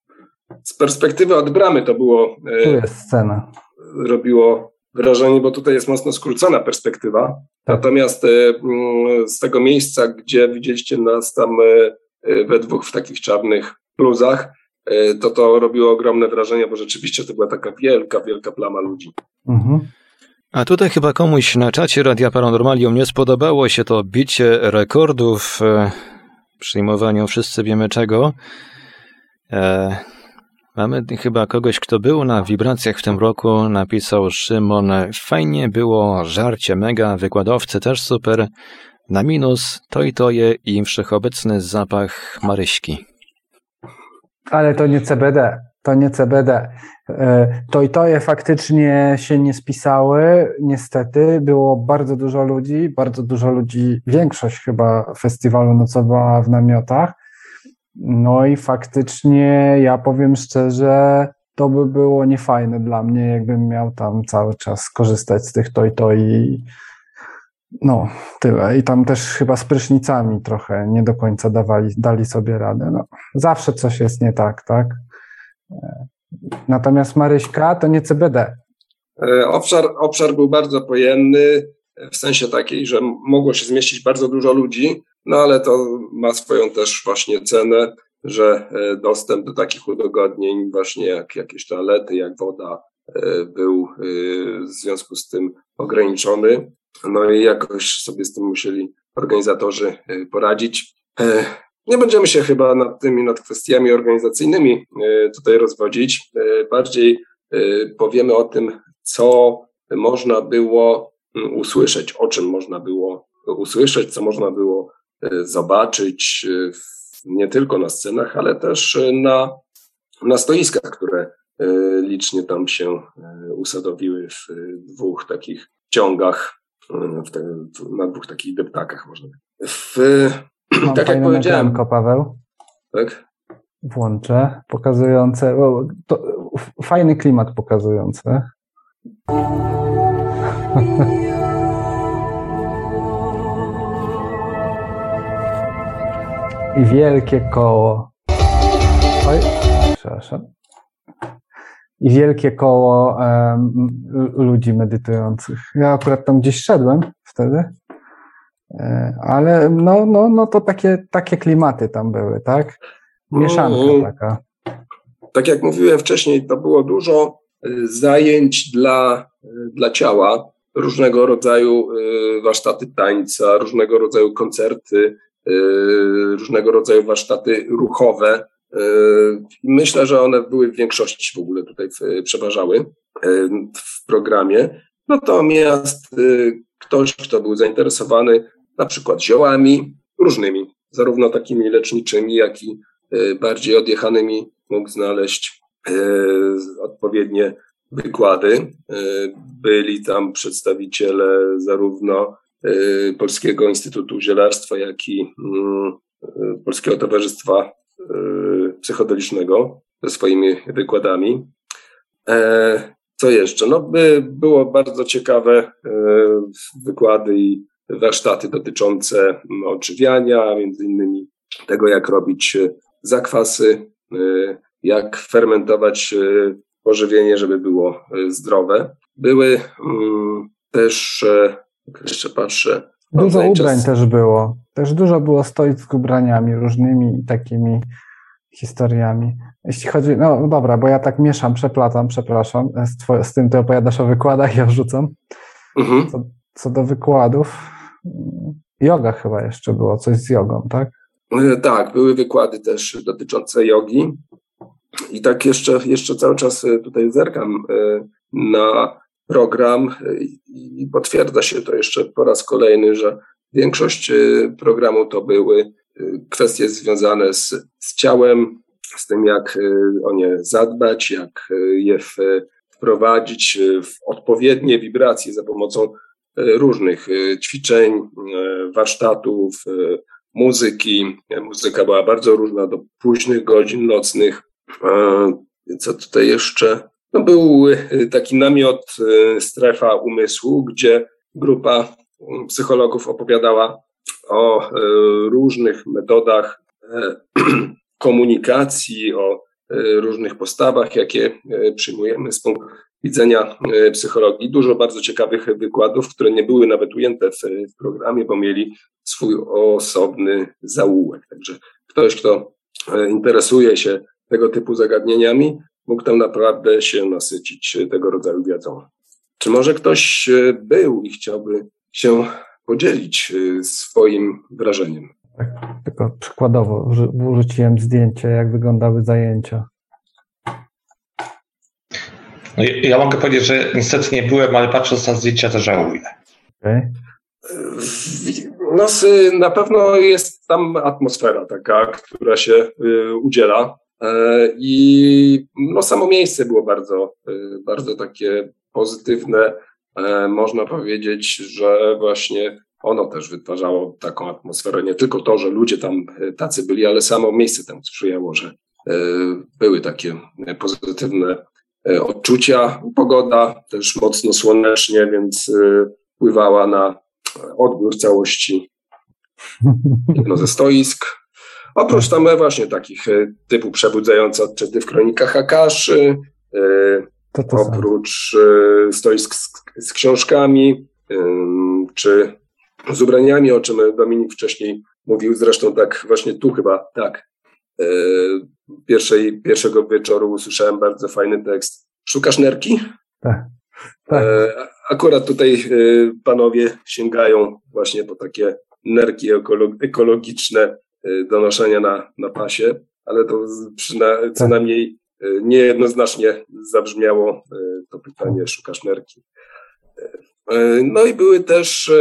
z perspektywy od bramy to było. E, tu jest scena. Robiło wrażenie, bo tutaj jest mocno skrócona perspektywa. Tak. Natomiast e, mm, z tego miejsca, gdzie widzieliście nas tam e, we dwóch w takich czarnych bluzach, to to robiło ogromne wrażenie, bo rzeczywiście to była taka wielka, wielka plama ludzi. Mhm. A tutaj chyba komuś na czacie Radia Paranormalium nie spodobało się to bicie rekordów w przyjmowaniu wszyscy wiemy czego. Mamy chyba kogoś, kto był na wibracjach w tym roku, napisał Szymon, fajnie było, żarcie mega, wykładowcy też super, na minus to i to je i wszechobecny zapach maryśki. Ale to nie CBD, to nie CBD. E, to i to je faktycznie się nie spisały, niestety. Było bardzo dużo ludzi, bardzo dużo ludzi, większość chyba festiwalu nocowała w namiotach no i faktycznie ja powiem szczerze, to by było niefajne dla mnie, jakbym miał tam cały czas korzystać z tych to i to i no, tyle. I tam też chyba z prysznicami trochę nie do końca dawali, dali sobie radę. No, zawsze coś jest nie tak, tak? Natomiast Maryśka to nie CBD. E, obszar, obszar był bardzo pojemny, w sensie takiej, że mogło się zmieścić bardzo dużo ludzi, no ale to ma swoją też właśnie cenę, że e, dostęp do takich udogodnień, właśnie jak jakieś toalety, jak woda, e, był e, w związku z tym ograniczony. No i jakoś sobie z tym musieli organizatorzy poradzić. nie będziemy się chyba nad tymi, nad kwestiami organizacyjnymi tutaj rozwodzić. Bardziej powiemy o tym, co można było usłyszeć, o czym można było usłyszeć, co można było zobaczyć nie tylko na scenach, ale też na, na stoiskach, które licznie tam się usadowiły w dwóch takich ciągach te, na dwóch takich deptakach można. W, Mam tak jak powiedziałem. Paweł. Tak? Włączę, pokazujące, o, to, fajny klimat pokazujący. I wielkie koło. Oj, przepraszam i wielkie koło um, ludzi medytujących. Ja akurat tam gdzieś szedłem wtedy, e, ale no, no, no to takie, takie klimaty tam były, tak? Mieszanka mm, taka. Tak jak mówiłem wcześniej, to było dużo e, zajęć dla, e, dla ciała, różnego rodzaju warsztaty tańca, różnego rodzaju koncerty, różnego rodzaju warsztaty ruchowe, Myślę, że one były w większości w ogóle tutaj przeważały w programie. Natomiast y, ktoś, kto był zainteresowany na przykład ziołami różnymi, zarówno takimi leczniczymi, jak i y, bardziej odjechanymi, mógł znaleźć y, odpowiednie wykłady. Byli tam przedstawiciele zarówno Polskiego Instytutu Zielarstwa, jak i mm, Polskiego Towarzystwa Y, psychodelicznego ze swoimi wykładami. E, co jeszcze? No, by było bardzo ciekawe e, wykłady i warsztaty dotyczące no, odżywiania, między innymi tego, jak robić zakwasy, e, jak fermentować pożywienie, żeby było zdrowe. Były mm, też, jeszcze patrzę, Dużo ubrań też było. Też dużo było stoić z ubraniami różnymi takimi historiami. Jeśli chodzi, no dobra, bo ja tak mieszam, przeplatam, przepraszam, z, z tym ty opowiadasz o wykładach, ja wrzucam. Mhm. Co, co do wykładów, yoga chyba jeszcze było, coś z jogą, tak? E, tak, były wykłady też dotyczące jogi. I tak jeszcze, jeszcze cały czas e, tutaj zerkam e, na program i potwierdza się to jeszcze po raz kolejny, że większość programu to były kwestie związane z, z ciałem, z tym, jak y, o nie zadbać, jak y, je wprowadzić w odpowiednie wibracje za pomocą y, różnych ćwiczeń, warsztatów, muzyki. Muzyka była bardzo różna do późnych godzin nocnych. Co tutaj jeszcze? No był taki namiot, strefa umysłu, gdzie grupa psychologów opowiadała o e, różnych metodach e, komunikacji, o e, różnych postawach, jakie przyjmujemy z punktu widzenia psychologii. Dużo bardzo ciekawych wykładów, które nie były nawet ujęte w programie, bo mieli swój osobny zaułek. Także ktoś, kto interesuje się tego typu zagadnieniami, mógł tam naprawdę się nasycić tego rodzaju wiedzą. Czy może ktoś był i chciałby się podzielić y, swoim wrażeniem. Tak, tylko przykładowo wrzuciłem zdjęcie, jak wyglądały zajęcia. No, ja mogę powiedzieć, że niestety nie byłem, ale patrząc na zdjęcia to żałuję. Okay. No, na pewno jest tam atmosfera taka, która się y, udziela. E, I no, samo miejsce było bardzo, y, bardzo takie pozytywne. E, można powiedzieć, że właśnie ono też wytwarzało taką atmosferę. Nie tylko to, że ludzie tam e, tacy byli, ale samo miejsce temu sprzyjało, że e, były takie pozytywne odczucia. Pogoda też mocno słonecznie, więc wpływała na odbiór całości jedno ze stoisk. Oprócz tam właśnie takich typu przebudzające odczyty w kronikach Akaszy, to to oprócz e, stoisk z, z książkami, czy z ubraniami, o czym Dominik wcześniej mówił, zresztą tak właśnie tu chyba, tak, e, pierwszej, pierwszego wieczoru usłyszałem bardzo fajny tekst. Szukasz nerki? Tak. tak. E, akurat tutaj panowie sięgają właśnie po takie nerki ekologiczne donoszenia na, na pasie, ale to przyna, co najmniej niejednoznacznie zabrzmiało to pytanie, szukasz nerki. No i były też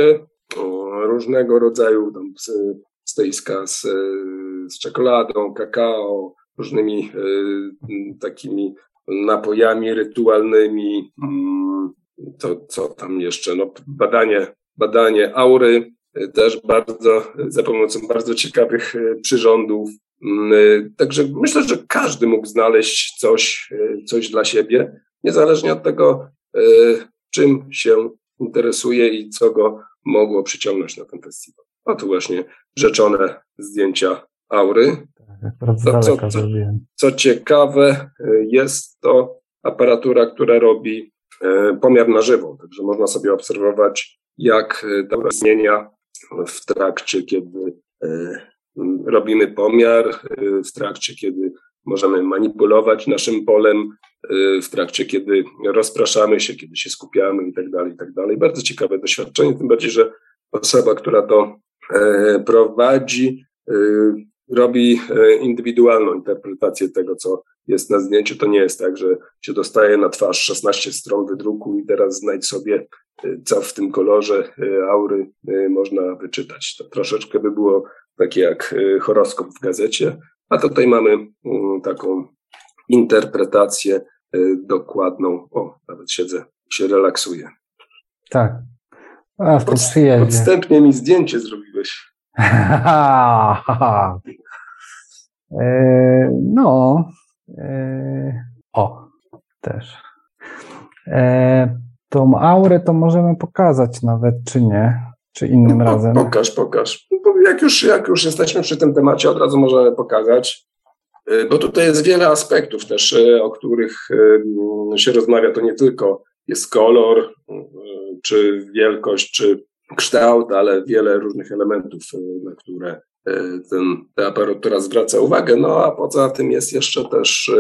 różnego rodzaju tam stoiska z, z czekoladą, kakao, różnymi takimi napojami rytualnymi, mm, to co tam jeszcze, no badanie, badanie aury, też bardzo, za pomocą bardzo ciekawych e, przyrządów. Mm, e, także myślę, że każdy mógł znaleźć coś, e, coś dla siebie, niezależnie od tego, czym się interesuje i co go mogło przyciągnąć na ten festiwal. A tu właśnie rzeczone zdjęcia aury. Tak, co, co, co, co ciekawe, jest to aparatura, która robi pomiar na żywo, także można sobie obserwować, jak ta zmienia w trakcie, kiedy e, robimy pomiar, e, w trakcie, kiedy możemy manipulować naszym polem, e, w trakcie, kiedy rozpraszamy się, kiedy się skupiamy i tak tak. Bardzo ciekawe doświadczenie, tym bardziej, że osoba, która to prowadzi, robi indywidualną interpretację tego, co jest na zdjęciu. To nie jest tak, że się dostaje na twarz 16 stron wydruku i teraz znajdź sobie co w tym kolorze y, aury można wyczytać. To troszeczkę by było takie jak horoskop w gazecie, a tutaj mamy mm, taką interpretację dokładną. O, nawet siedzę, się relaksuję. Tak. A, Pod, podstępnie mi zdjęcie zrobiłeś. e, no. E, o, też. E, tą aurę to możemy pokazać nawet, czy nie? Czy innym no, razem? Pokaż, pokaż. Jak już, jak już jesteśmy przy tym temacie, od razu możemy pokazać, bo tutaj jest wiele aspektów też, o których się rozmawia. To nie tylko jest kolor, czy wielkość, czy kształt, ale wiele różnych elementów, na które ten, ta aparatura zwraca uwagę. No a poza tym jest jeszcze też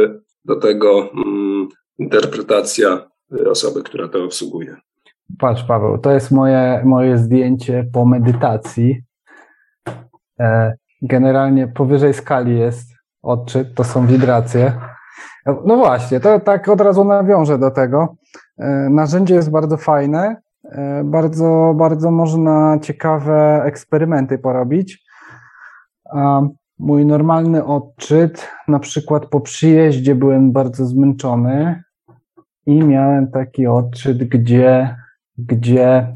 do tego mm, interpretacja osoby, która to obsługuje. Patrz, Paweł, to jest moje, moje zdjęcie po medytacji. E, generalnie powyżej skali jest odczyt, to są wibracje. No właśnie, to tak od razu nawiążę do tego. E, narzędzie jest bardzo fajne, e, bardzo, bardzo można ciekawe eksperymenty porobić. Mój normalny odczyt, na przykład po przyjeździe byłem bardzo zmęczony, i miałem taki odczyt, gdzie, gdzie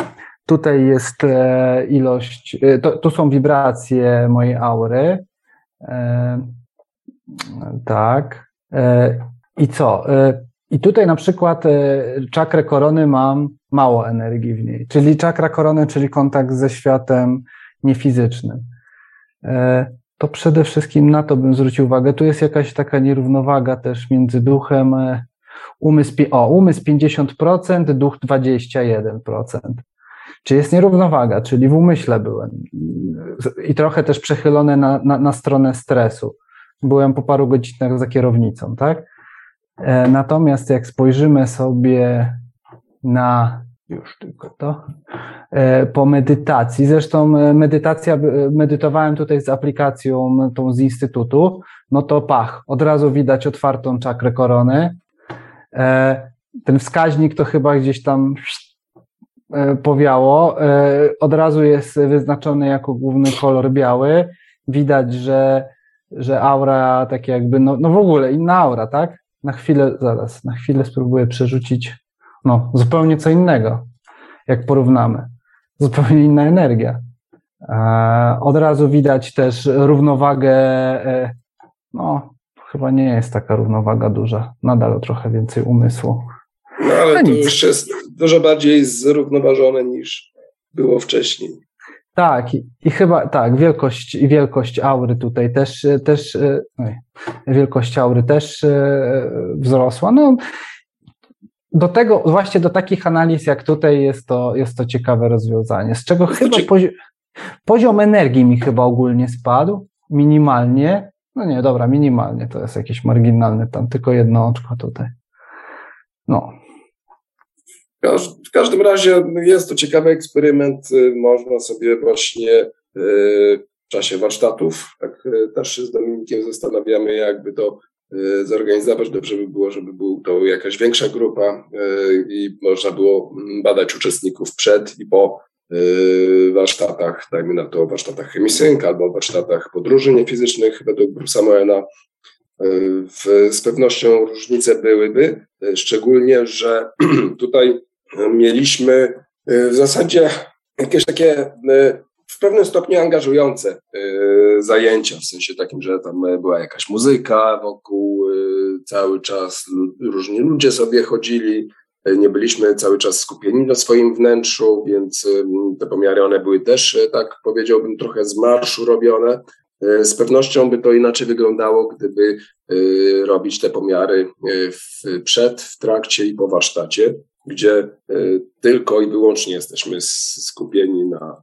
tutaj jest e, ilość, e, to, to są wibracje mojej aury. E, tak. I co? I tutaj na przykład czakrę korony mam mało energii w niej, czyli czakra korony, czyli kontakt ze światem niefizycznym. To przede wszystkim na to bym zwrócił uwagę. Tu jest jakaś taka nierównowaga też między duchem umysł, o, umysł 50%, duch 21%. Czy jest nierównowaga, czyli w umyśle byłem i trochę też przechylone na, na, na stronę stresu. Byłem po paru godzinach za kierownicą, tak? E, natomiast jak spojrzymy sobie na już tylko to, e, po medytacji. Zresztą e, medytacja, medytowałem tutaj z aplikacją tą z Instytutu, no to pach, od razu widać otwartą czakrę korony, E, ten wskaźnik to chyba gdzieś tam e, powiało. E, od razu jest wyznaczony jako główny kolor biały. Widać, że, że aura tak jakby, no, no w ogóle inna aura, tak? Na chwilę, zaraz, na chwilę spróbuję przerzucić, no zupełnie co innego, jak porównamy. Zupełnie inna energia. Od razu widać też równowagę, no chyba nie jest taka równowaga duża. Nadal trochę więcej umysłu. No ale no to już jest dużo bardziej zrównoważone niż było wcześniej. Tak, i, i, chyba tak, wielkość i wielkość aury tutaj też, też oj, wielkość aury też e, wzrosła. No, do tego, właśnie do takich analiz jak tutaj jest to, jest to ciekawe rozwiązanie, z czego chyba pozi poziom energii mi chyba ogólnie spadł, minimalnie, no nie, dobra, minimalnie to jest jakieś marginalne, tam tylko jedno oczko tutaj. No. W każdym razie jest to ciekawy eksperyment. Można sobie właśnie y, w czasie warsztatów. Tak też się z Dominikiem zastanawiamy, jakby to zorganizować. Dobrze by było, żeby była to jakaś większa grupa i można było badać uczestników przed i po warsztatach, dajmy na to warsztatach chemisynk albo warsztatach podróży niefizycznych według Bruce'a Moena. Z pewnością różnice byłyby, szczególnie, że tutaj mieliśmy w zasadzie jakieś takie w pewnym stopniu angażujące zajęcia, w sensie takim, że tam była jakaś muzyka wokół, cały czas różni ludzie sobie chodzili, nie byliśmy cały czas skupieni na swoim wnętrzu, więc te pomiary one były też, tak powiedziałbym, trochę z marszu robione. Z pewnością by to inaczej wyglądało, gdyby robić te pomiary w, przed, w trakcie i po warsztacie, gdzie tylko i wyłącznie jesteśmy skupieni na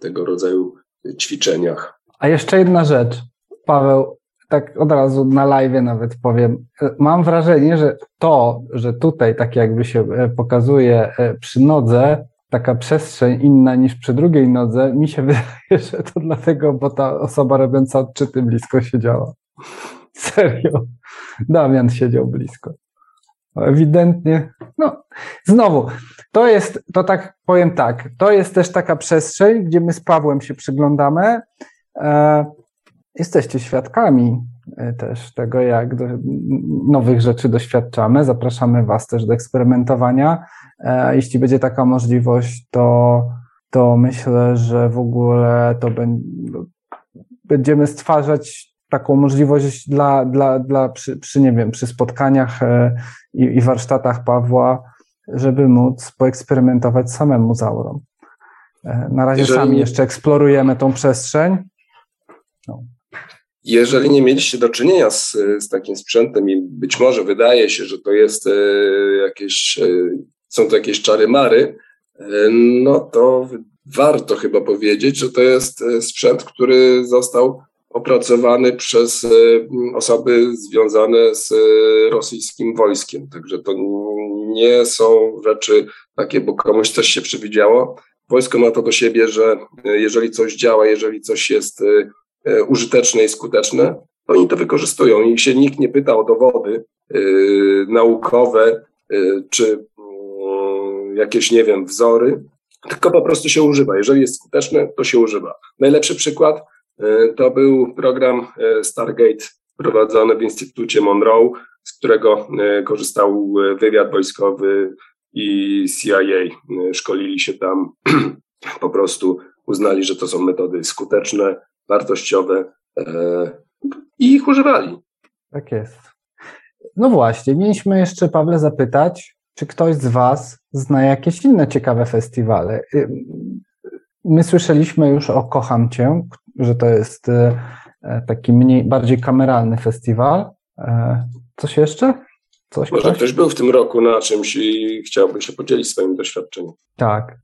tego rodzaju ćwiczeniach. A jeszcze jedna rzecz. Paweł, tak od razu na live nawet powiem. Mam wrażenie, że to, że tutaj tak jakby się pokazuje przy nodze, taka przestrzeń inna niż przy drugiej nodze, mi się wydaje, że to dlatego, bo ta osoba robiąca odczyty blisko siedziała. Serio. Damian siedział blisko. Ewidentnie. No, znowu, to jest, to tak powiem tak, to jest też taka przestrzeń, gdzie my z Pawłem się przyglądamy. E, jesteście świadkami też tego, jak do, nowych rzeczy doświadczamy. Zapraszamy Was też do eksperymentowania. E, jeśli będzie taka możliwość, to, to myślę, że w ogóle to będziemy stwarzać taką możliwość dla, dla, dla przy, przy, nie wiem, przy spotkaniach i, i warsztatach Pawła, żeby móc poeksperymentować samemu z aurą. Na razie Jeżeli... sami jeszcze eksplorujemy tą przestrzeń. No. Jeżeli nie mieliście do czynienia z, z takim sprzętem i być może wydaje się, że to jest e, jakieś, e, są to jakieś czary mary, e, no to warto chyba powiedzieć, że to jest sprzęt, który został opracowany przez osoby związane z rosyjskim wojskiem. Także to nie są rzeczy takie, bo komuś coś się przewidziało. Wojsko ma to do siebie, że jeżeli coś działa, jeżeli coś jest E, użyteczne i skuteczne, to oni to wykorzystują i się nikt nie pyta o dowody naukowe czy yy, jakieś, nie wiem, wzory, tylko po prostu się używa. Jeżeli jest skuteczne, to się używa. Najlepszy przykład to był program Stargate prowadzony w Instytucie Monroe, z którego korzystał wywiad wojskowy i CIA. Szkolili się tam, po prostu uznali, że to są metody skuteczne, wartościowe e, i ich używali. Tak jest. No właśnie, mieliśmy jeszcze, Pawle, zapytać, czy ktoś z Was zna jakieś inne ciekawe festiwale? Y, my słyszeliśmy już o Kocham Cię, że to jest y, taki mniej, bardziej kameralny festiwal. E, coś jeszcze? Coś, Może ktoś? ktoś był w tym roku na czymś i chciałby się podzielić swoim doświadczeniem. Tak.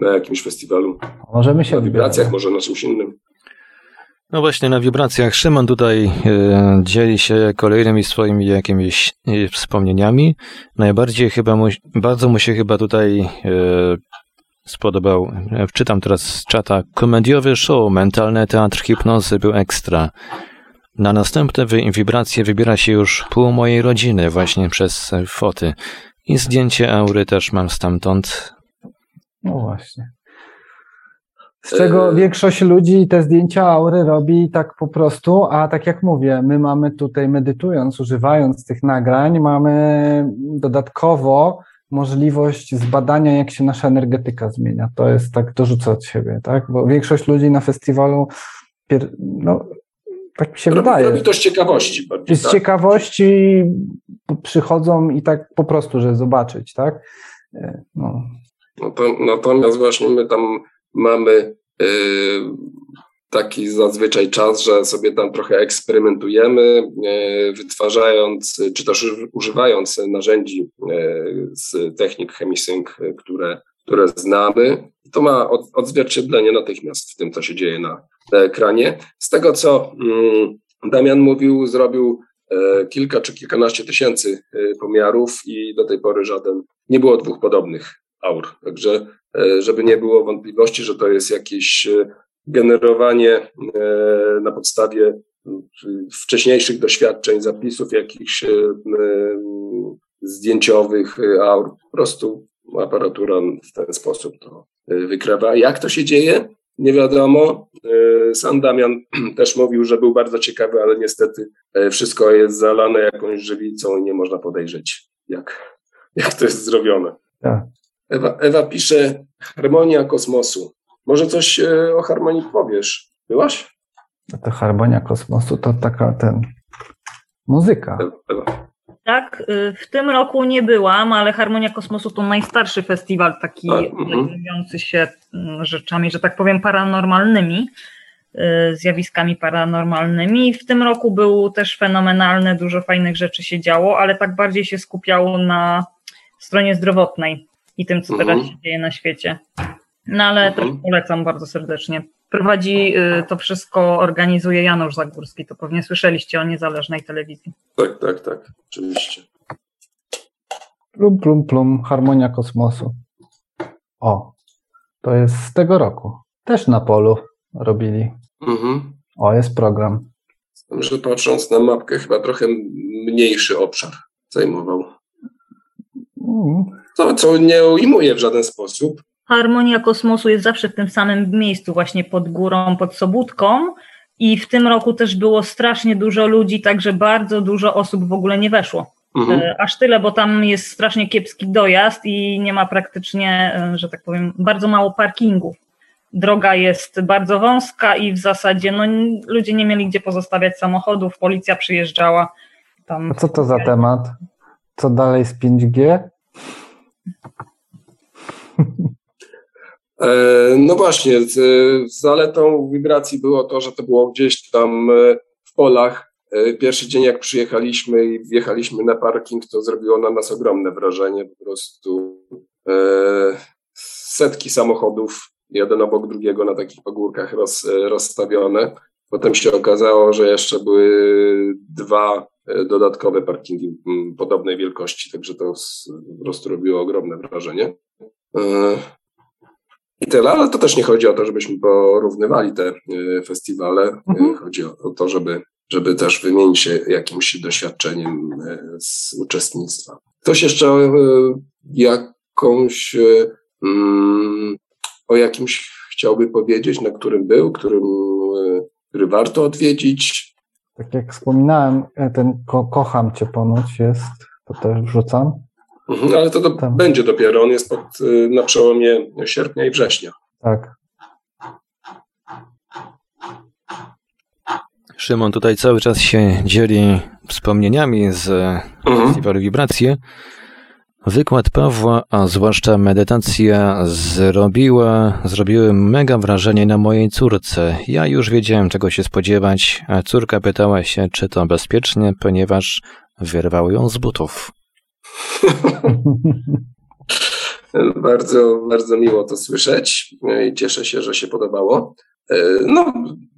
Na jakimś festiwalu. Możemy się Na wibracjach, może na czymś innym. No właśnie, na wibracjach Szymon tutaj e, dzieli się kolejnymi swoimi jakimiś e, wspomnieniami. Najbardziej chyba mu, bardzo mu się chyba tutaj e, spodobał, e, wczytam teraz z czata, komediowy show, mentalny teatr hipnozy był ekstra. Na następne wibracje wybiera się już pół mojej rodziny właśnie przez foty. I zdjęcie aury też mam stamtąd. No właśnie. Z czego e, większość ludzi te zdjęcia aury robi tak po prostu, a tak jak mówię, my mamy tutaj medytując, używając tych nagrań, mamy dodatkowo możliwość zbadania, jak się nasza energetyka zmienia. To jest tak, dorzucę od siebie, tak? Bo większość ludzi na festiwalu, no, tak mi się robi, wydaje. Robi to z ciekawości. Bardziej, z tak? ciekawości przychodzą i tak po prostu, że zobaczyć, tak? E, no. to, natomiast właśnie my tam mamy y, taki zazwyczaj czas, że sobie tam trochę eksperymentujemy, y, wytwarzając, czy też używając narzędzi y, z technik chemisync, które, które znamy. To ma odzwierciedlenie natychmiast w tym, co się dzieje na, ekranie. Z tego, co mm, Damian mówił, zrobił kilka czy kilkanaście tysięcy pomiarów i do tej pory żaden, nie było dwóch podobnych aur. Także E, żeby nie było wątpliwości, że to jest jakiś e, generowanie na podstawie wcześniejszych doświadczeń, zapisów jakichś zdjęciowych, a po prostu aparatura w ten sposób to wykrawa. Jak to się dzieje? Nie wiadomo. Sam Damian też mówił, że był bardzo ciekawy, ale niestety wszystko jest zalane jakąś żywicą i nie można podejrzeć, jak, jak to jest zrobione. Tak. Ewa, Ewa pisze Harmonia kosmosu. Może coś e, o harmonii powiesz? Byłaś? To harmonia kosmosu to taka ten muzyka. Tak, y, w tym roku nie byłam, ale Harmonia Kosmosu to najstarszy festiwal taki mhm. zajmujący się mm, rzeczami, że tak powiem, paranormalnymi, y, zjawiskami paranormalnymi. W tym roku był też fenomenalny, dużo fajnych rzeczy się działo, ale tak bardziej się skupiało na stronie zdrowotnej i tym, co teraz mhm. się dzieje na świecie. No ale mhm. też polecam bardzo serdecznie. Prowadzi y, to wszystko, organizuje Janusz Zagórski. To pewnie słyszeliście o niezależnej telewizji. Tak, tak, tak, oczywiście. Plum, plum, plum, harmonia kosmosu. O, to jest z tego roku. Też na polu robili. Mhm. O, jest program. Że patrząc na mapkę, chyba trochę mniejszy obszar zajmował. Mm. To, co nie ujmuje w żaden sposób, harmonia kosmosu jest zawsze w tym samym miejscu, właśnie pod górą, pod Sobótką. I w tym roku też było strasznie dużo ludzi, także bardzo dużo osób w ogóle nie weszło. Mhm. E, aż tyle, bo tam jest strasznie kiepski dojazd i nie ma praktycznie, e, że tak powiem, bardzo mało parkingów. Droga jest bardzo wąska i w zasadzie no, ludzie nie mieli gdzie pozostawiać samochodów, policja przyjeżdżała. Tam A co to za temat? Co dalej z 5G? E, no właśnie, zaletą wibracji było to, że to było gdzieś tam e, w polach. E, pierwszy dzień, jak przyjechaliśmy i wjechaliśmy na parking, to zrobiło na nas ogromne wrażenie. Po prostu setki samochodów, jeden obok drugiego na takich pagórkach roz, rozstawione. Potem się okazało, że jeszcze były dwa dodatkowe parkingi podobnej wielkości, także to po prostu robiło ogromne wrażenie. I tyle, ale to też nie chodzi o to, żebyśmy porównywali te y, festiwale. Y, mhm. Chodzi o to, żeby, żeby też wymienić się jakimś doświadczeniem y, z uczestnictwa. Ktoś jeszcze jakąś, mm, o jakimś chciałby powiedzieć, na którym był, którym, który warto odwiedzić? Tak jak wspominałem, e, ten ko Kocham Cię ponoć jest, to też wrzucam. Mhm, ale to do, tak. będzie dopiero, on jest pod, y, na przełomie sierpnia i września. Tak. Szymon tutaj cały czas się dzieli wspomnieniami z mhm. festiwalu Wibracje. Wykład Pawła, a zwłaszcza medytacja zrobiła, zrobiły mega wrażenie na mojej córce. Ja już wiedziałem czego się spodziewać, a córka pytała się, czy to bezpiecznie, ponieważ wyrwał ją z butów. Bardzo, bardzo miło to słyszeć i cieszę się, że się podobało. E, no,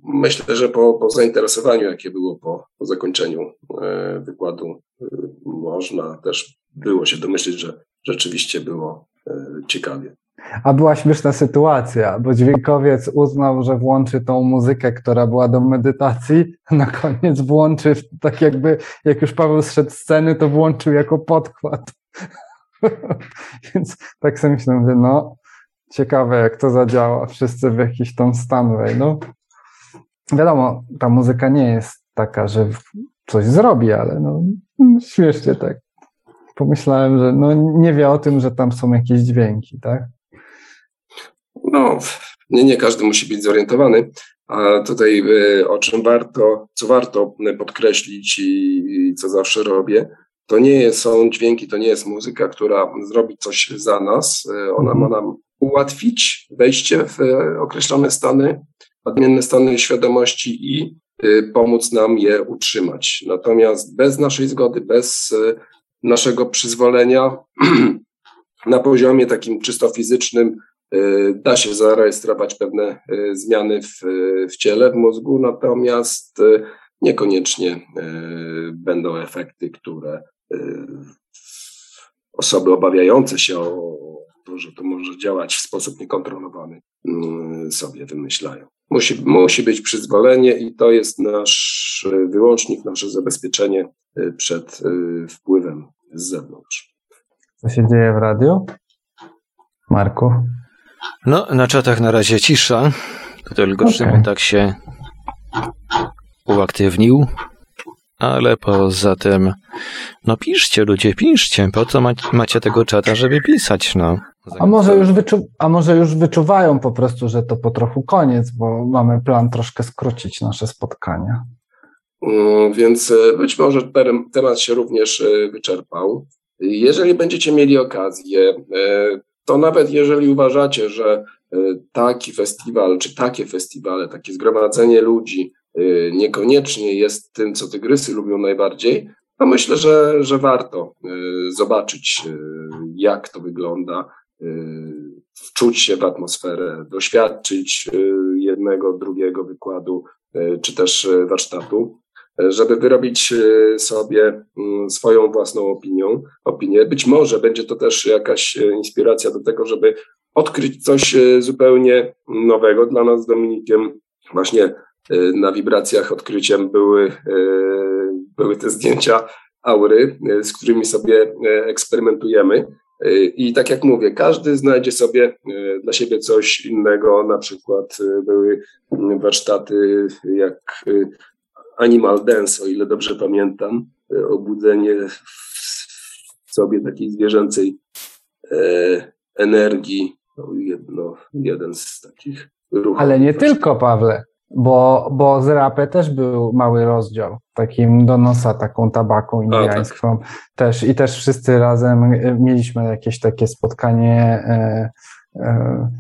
myślę, że po, po zainteresowaniu, jakie było po, po zakończeniu e, wykładu, e, można też było się domyślić, że rzeczywiście było ciekawie. A była śmieszna sytuacja, bo dźwiękowiec uznał, że włączy tą muzykę, która była do medytacji. Na koniec włączy, tak jakby, jak już Paweł zszedł z sceny, to włączył jako podkład. Więc tak sobie myślę, że no, ciekawe jak to zadziała. Wszyscy w jakiś tą stan wejdą. Wiadomo, ta muzyka nie jest taka, że coś zrobi, ale no, śmiesznie tak. Pomyślałem, że no, nie wie o tym, że tam są jakieś dźwięki, tak? No, nie, nie każdy musi być zorientowany. A tutaj e, o czym warto, co warto podkreślić i, co zawsze robię, to nie są dźwięki, to nie jest muzyka, która zrobi coś za nas. E, ona ma nam ułatwić wejście w e, określone stany, odmienne stany świadomości i pomóc nam je utrzymać. Natomiast bez naszej zgody, bez naszego przyzwolenia, na poziomie takim czysto fizycznym, da się zarejestrować pewne y, zmiany w, w ciele, w mózgu, natomiast niekoniecznie będą efekty, które osoby obawiające się o to, że to może działać w sposób niekontrolowany, sobie wymyślają. musi, musi być przyzwolenie i to jest nasz wyłącznik, nasze zabezpieczenie przed wpływem z zewnątrz. Co się dzieje w radiu? Marku? No, na czatach na razie cisza. Tylko okay. Szymon tak się uaktywnił. Ale poza tym, no piszcie ludzie, piszcie. Po co macie tego czata, żeby pisać, no. A może, już wyczu- a może już wyczuwają po prostu, że to po trochu koniec, bo mamy plan troszkę skrócić nasze spotkania. Mm, więc e, być może temat się również e, wyczerpał. Jeżeli będziecie mieli okazję, e, to nawet jeżeli uważacie, że taki festiwal, czy takie festiwale, takie zgromadzenie ludzi niekoniecznie jest tym, co tygrysy lubią najbardziej, to myślę, że, że warto zobaczyć, jak to wygląda, wczuć się w atmosferę, doświadczyć jednego, drugiego wykładu, czy też warsztatu żeby wyrobić e, sobie mm, swoją własną opinią, opinię. Być może będzie to też jakaś e, inspiracja do tego, żeby odkryć coś e, zupełnie nowego dla nas z Dominikiem. Właśnie na wibracjach odkryciem były, były te zdjęcia aury, z którymi sobie eksperymentujemy. I tak jak mówię, każdy znajdzie sobie dla siebie coś innego. Na przykład były warsztaty, jak Animal Dance, o ile dobrze pamiętam, e, obudzenie w sobie takiej zwierzęcej e, energii, no, jedno, jeden z takich ruchów. Ale nie tylko, Pawle, bo, bo z rapy też był mały rozdział, takim do nosa, taką tabaką indiańską tak. też i też wszyscy razem e, mieliśmy jakieś takie spotkanie e, e,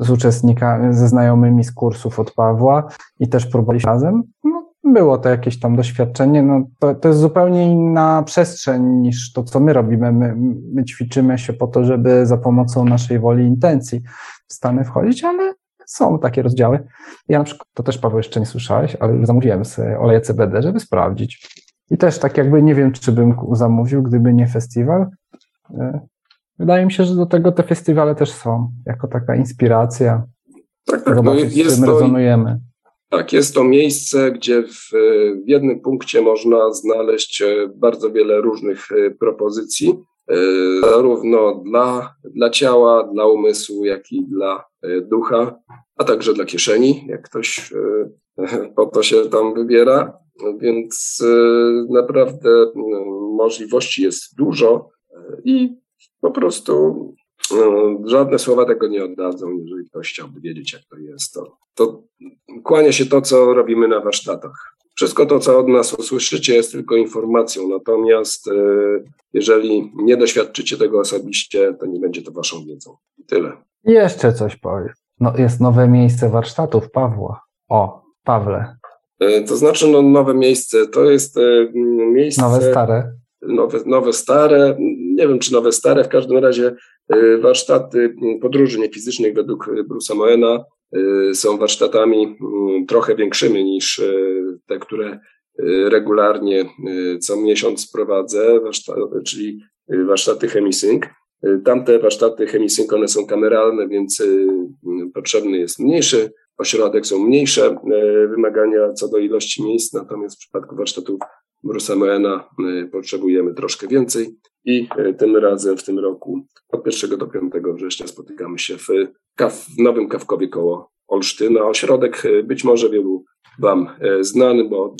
z uczestnikami, ze znajomymi z kursów od Pawła i też próbowaliśmy razem. No, było to jakieś tam doświadczenie. No, to, to jest zupełnie inna przestrzeń niż to, co my robimy. My, my ćwiczymy się po to, żeby za pomocą naszej woli intencji w stany wchodzić, ale są takie rozdziały. Ja na przykład, to też Paweł jeszcze nie słyszałeś, ale już zamówiłem sobie oleje CBD, żeby sprawdzić. I też tak jakby nie wiem, czy bym zamówił, gdyby nie festiwal. E, wydaje mi się, że do tego te festiwale też są, jako taka inspiracja. Tak, tak, no jest z tym to... rezonujemy. Tak, jest to miejsce, gdzie w, w jednym punkcie można znaleźć e, bardzo wiele różnych e, propozycji, e, zarówno dla, dla ciała, dla umysłu, jak i dla ducha, a także dla kieszeni, jak ktoś po to się tam wybiera. Więc naprawdę możliwości jest dużo i po prostu żadne słowa tego nie oddadzą, jeżeli ktoś chciałby wiedzieć, jak to jest. To, to kłania się to, co robimy na warsztatach. Wszystko to, co od nas usłyszycie, jest tylko informacją, natomiast e, jeżeli nie doświadczycie tego osobiście, to nie będzie to waszą wiedzą. I tyle. jeszcze coś powiem. No, jest nowe miejsce warsztatów Pawła. O, Pawle. E, to znaczy, no, nowe miejsce to jest e, miejsce. Nowe, stare. Nowe, nowe, stare. Nie wiem, czy nowe, stare. W każdym razie warsztaty podróży niefizycznych według Bruce'a Moena e, są warsztatami trochę większymi niż e, te, które regularnie co miesiąc prowadzę, czyli warsztaty Chemisync. Tamte warsztaty Chemisync, one są kameralne, więc potrzebny jest mniejszy ośrodek, są mniejsze wymagania co do ilości miejsc, natomiast w przypadku warsztatów Bruce'a Moena potrzebujemy troszkę więcej i e, tym razem w tym roku od 1 do 5 września spotykamy się w, Kaw, w Nowym Kawkowie koło Olsztyna. Ośrodek e, być może wielu Wam znany, bo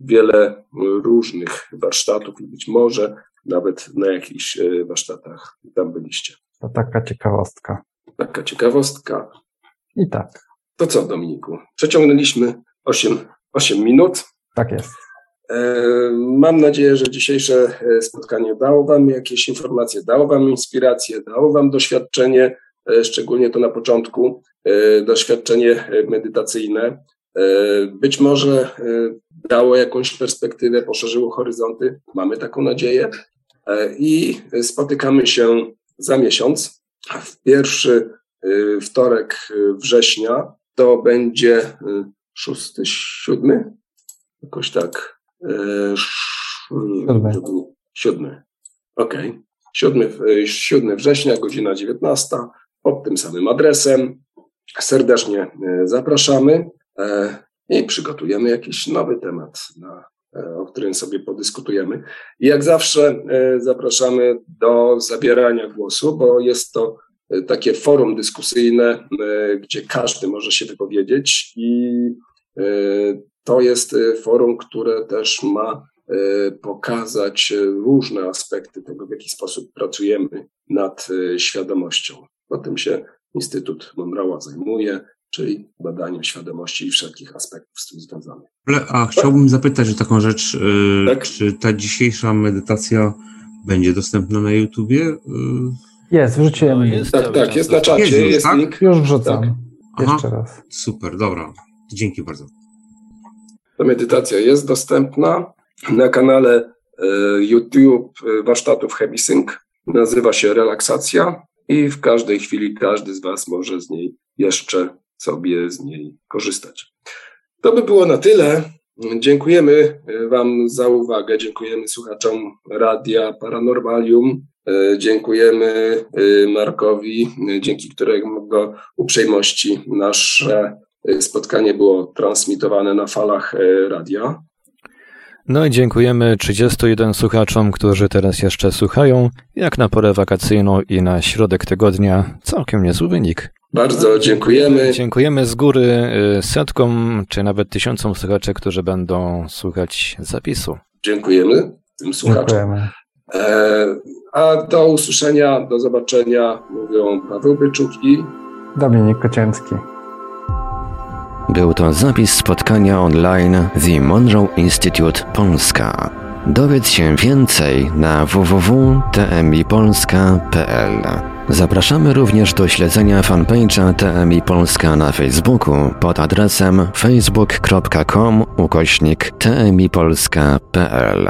wiele różnych warsztatów i być może nawet na jakichś warsztatach tam byliście. To taka ciekawostka. Taka ciekawostka. I tak. To co, Dominiku? Przeciągnęliśmy 8, 8 minut. Tak jest. E, mam nadzieję, że dzisiejsze e, spotkanie dało Wam jakieś informacje, dało Wam inspirację, dało Wam doświadczenie, e, szczególnie to na początku, doświadczenie medytacyjne. Być może dało jakąś perspektywę, poszerzyło horyzonty. Mamy taką nadzieję. I spotykamy się za miesiąc. W pierwszy wtorek września to będzie szósty, siódmy, jakoś tak. Siódmy. Siódmy. Okej. Okay. 7, 7 września, godzina 19, pod tym samym adresem. Serdecznie e, zapraszamy. i przygotujemy jakiś nowy temat, o którym sobie podyskutujemy. I jak zawsze zapraszamy do zabierania głosu, bo jest to takie forum dyskusyjne, gdzie każdy może się wypowiedzieć i to jest forum, które też ma pokazać różne aspekty tego, w jaki sposób pracujemy nad świadomością. O tym się Instytut Monroe'a zajmuje, czyli badania świadomości i wszelkich aspektów z tym związanych. A chciałbym zapytać o taką rzecz, tak? czy ta dzisiejsza medytacja będzie dostępna na YouTubie? Jest, wrzuciłem. No, jest tak, tak, jest na czacie, jest, jest tak? link. Już wrzucam. Tak. Jeszcze raz. Super, dobra. Dzięki bardzo. Ta medytacja jest dostępna na kanale e, YouTube e, warsztatów HeavySync. Nazywa się Relaksacja i w każdej chwili każdy z Was może z niej jeszcze sobie z niej korzystać. To by było na tyle. Dziękujemy e, Wam za uwagę. Dziękujemy słuchaczom Radia Paranormalium. Dziękujemy Markowi, dzięki którego uprzejmości nasze spotkanie było transmitowane na falach radia. No i dziękujemy 31 słuchaczom, którzy teraz jeszcze słuchają. Jak na porę wakacyjną i na środek tygodnia, całkiem niezły wynik. Bardzo dziękujemy. Dziękujemy z góry y, setkom, czy nawet tysiącom słuchaczy, którzy będą słuchać zapisu. Dziękujemy tym słuchaczom. Dziękujemy. E, a do usłyszenia, do zobaczenia mówią Paweł Byczuk i Dominik Kocięcki. Był to zapis spotkania online The Monroe Institute Polska. Dowiedz się więcej na www.tmipolska.pl. Zapraszamy również do śledzenia fanpage'a TMI Polska na Facebooku pod adresem facebook.com ukośnik tmipolska.pl.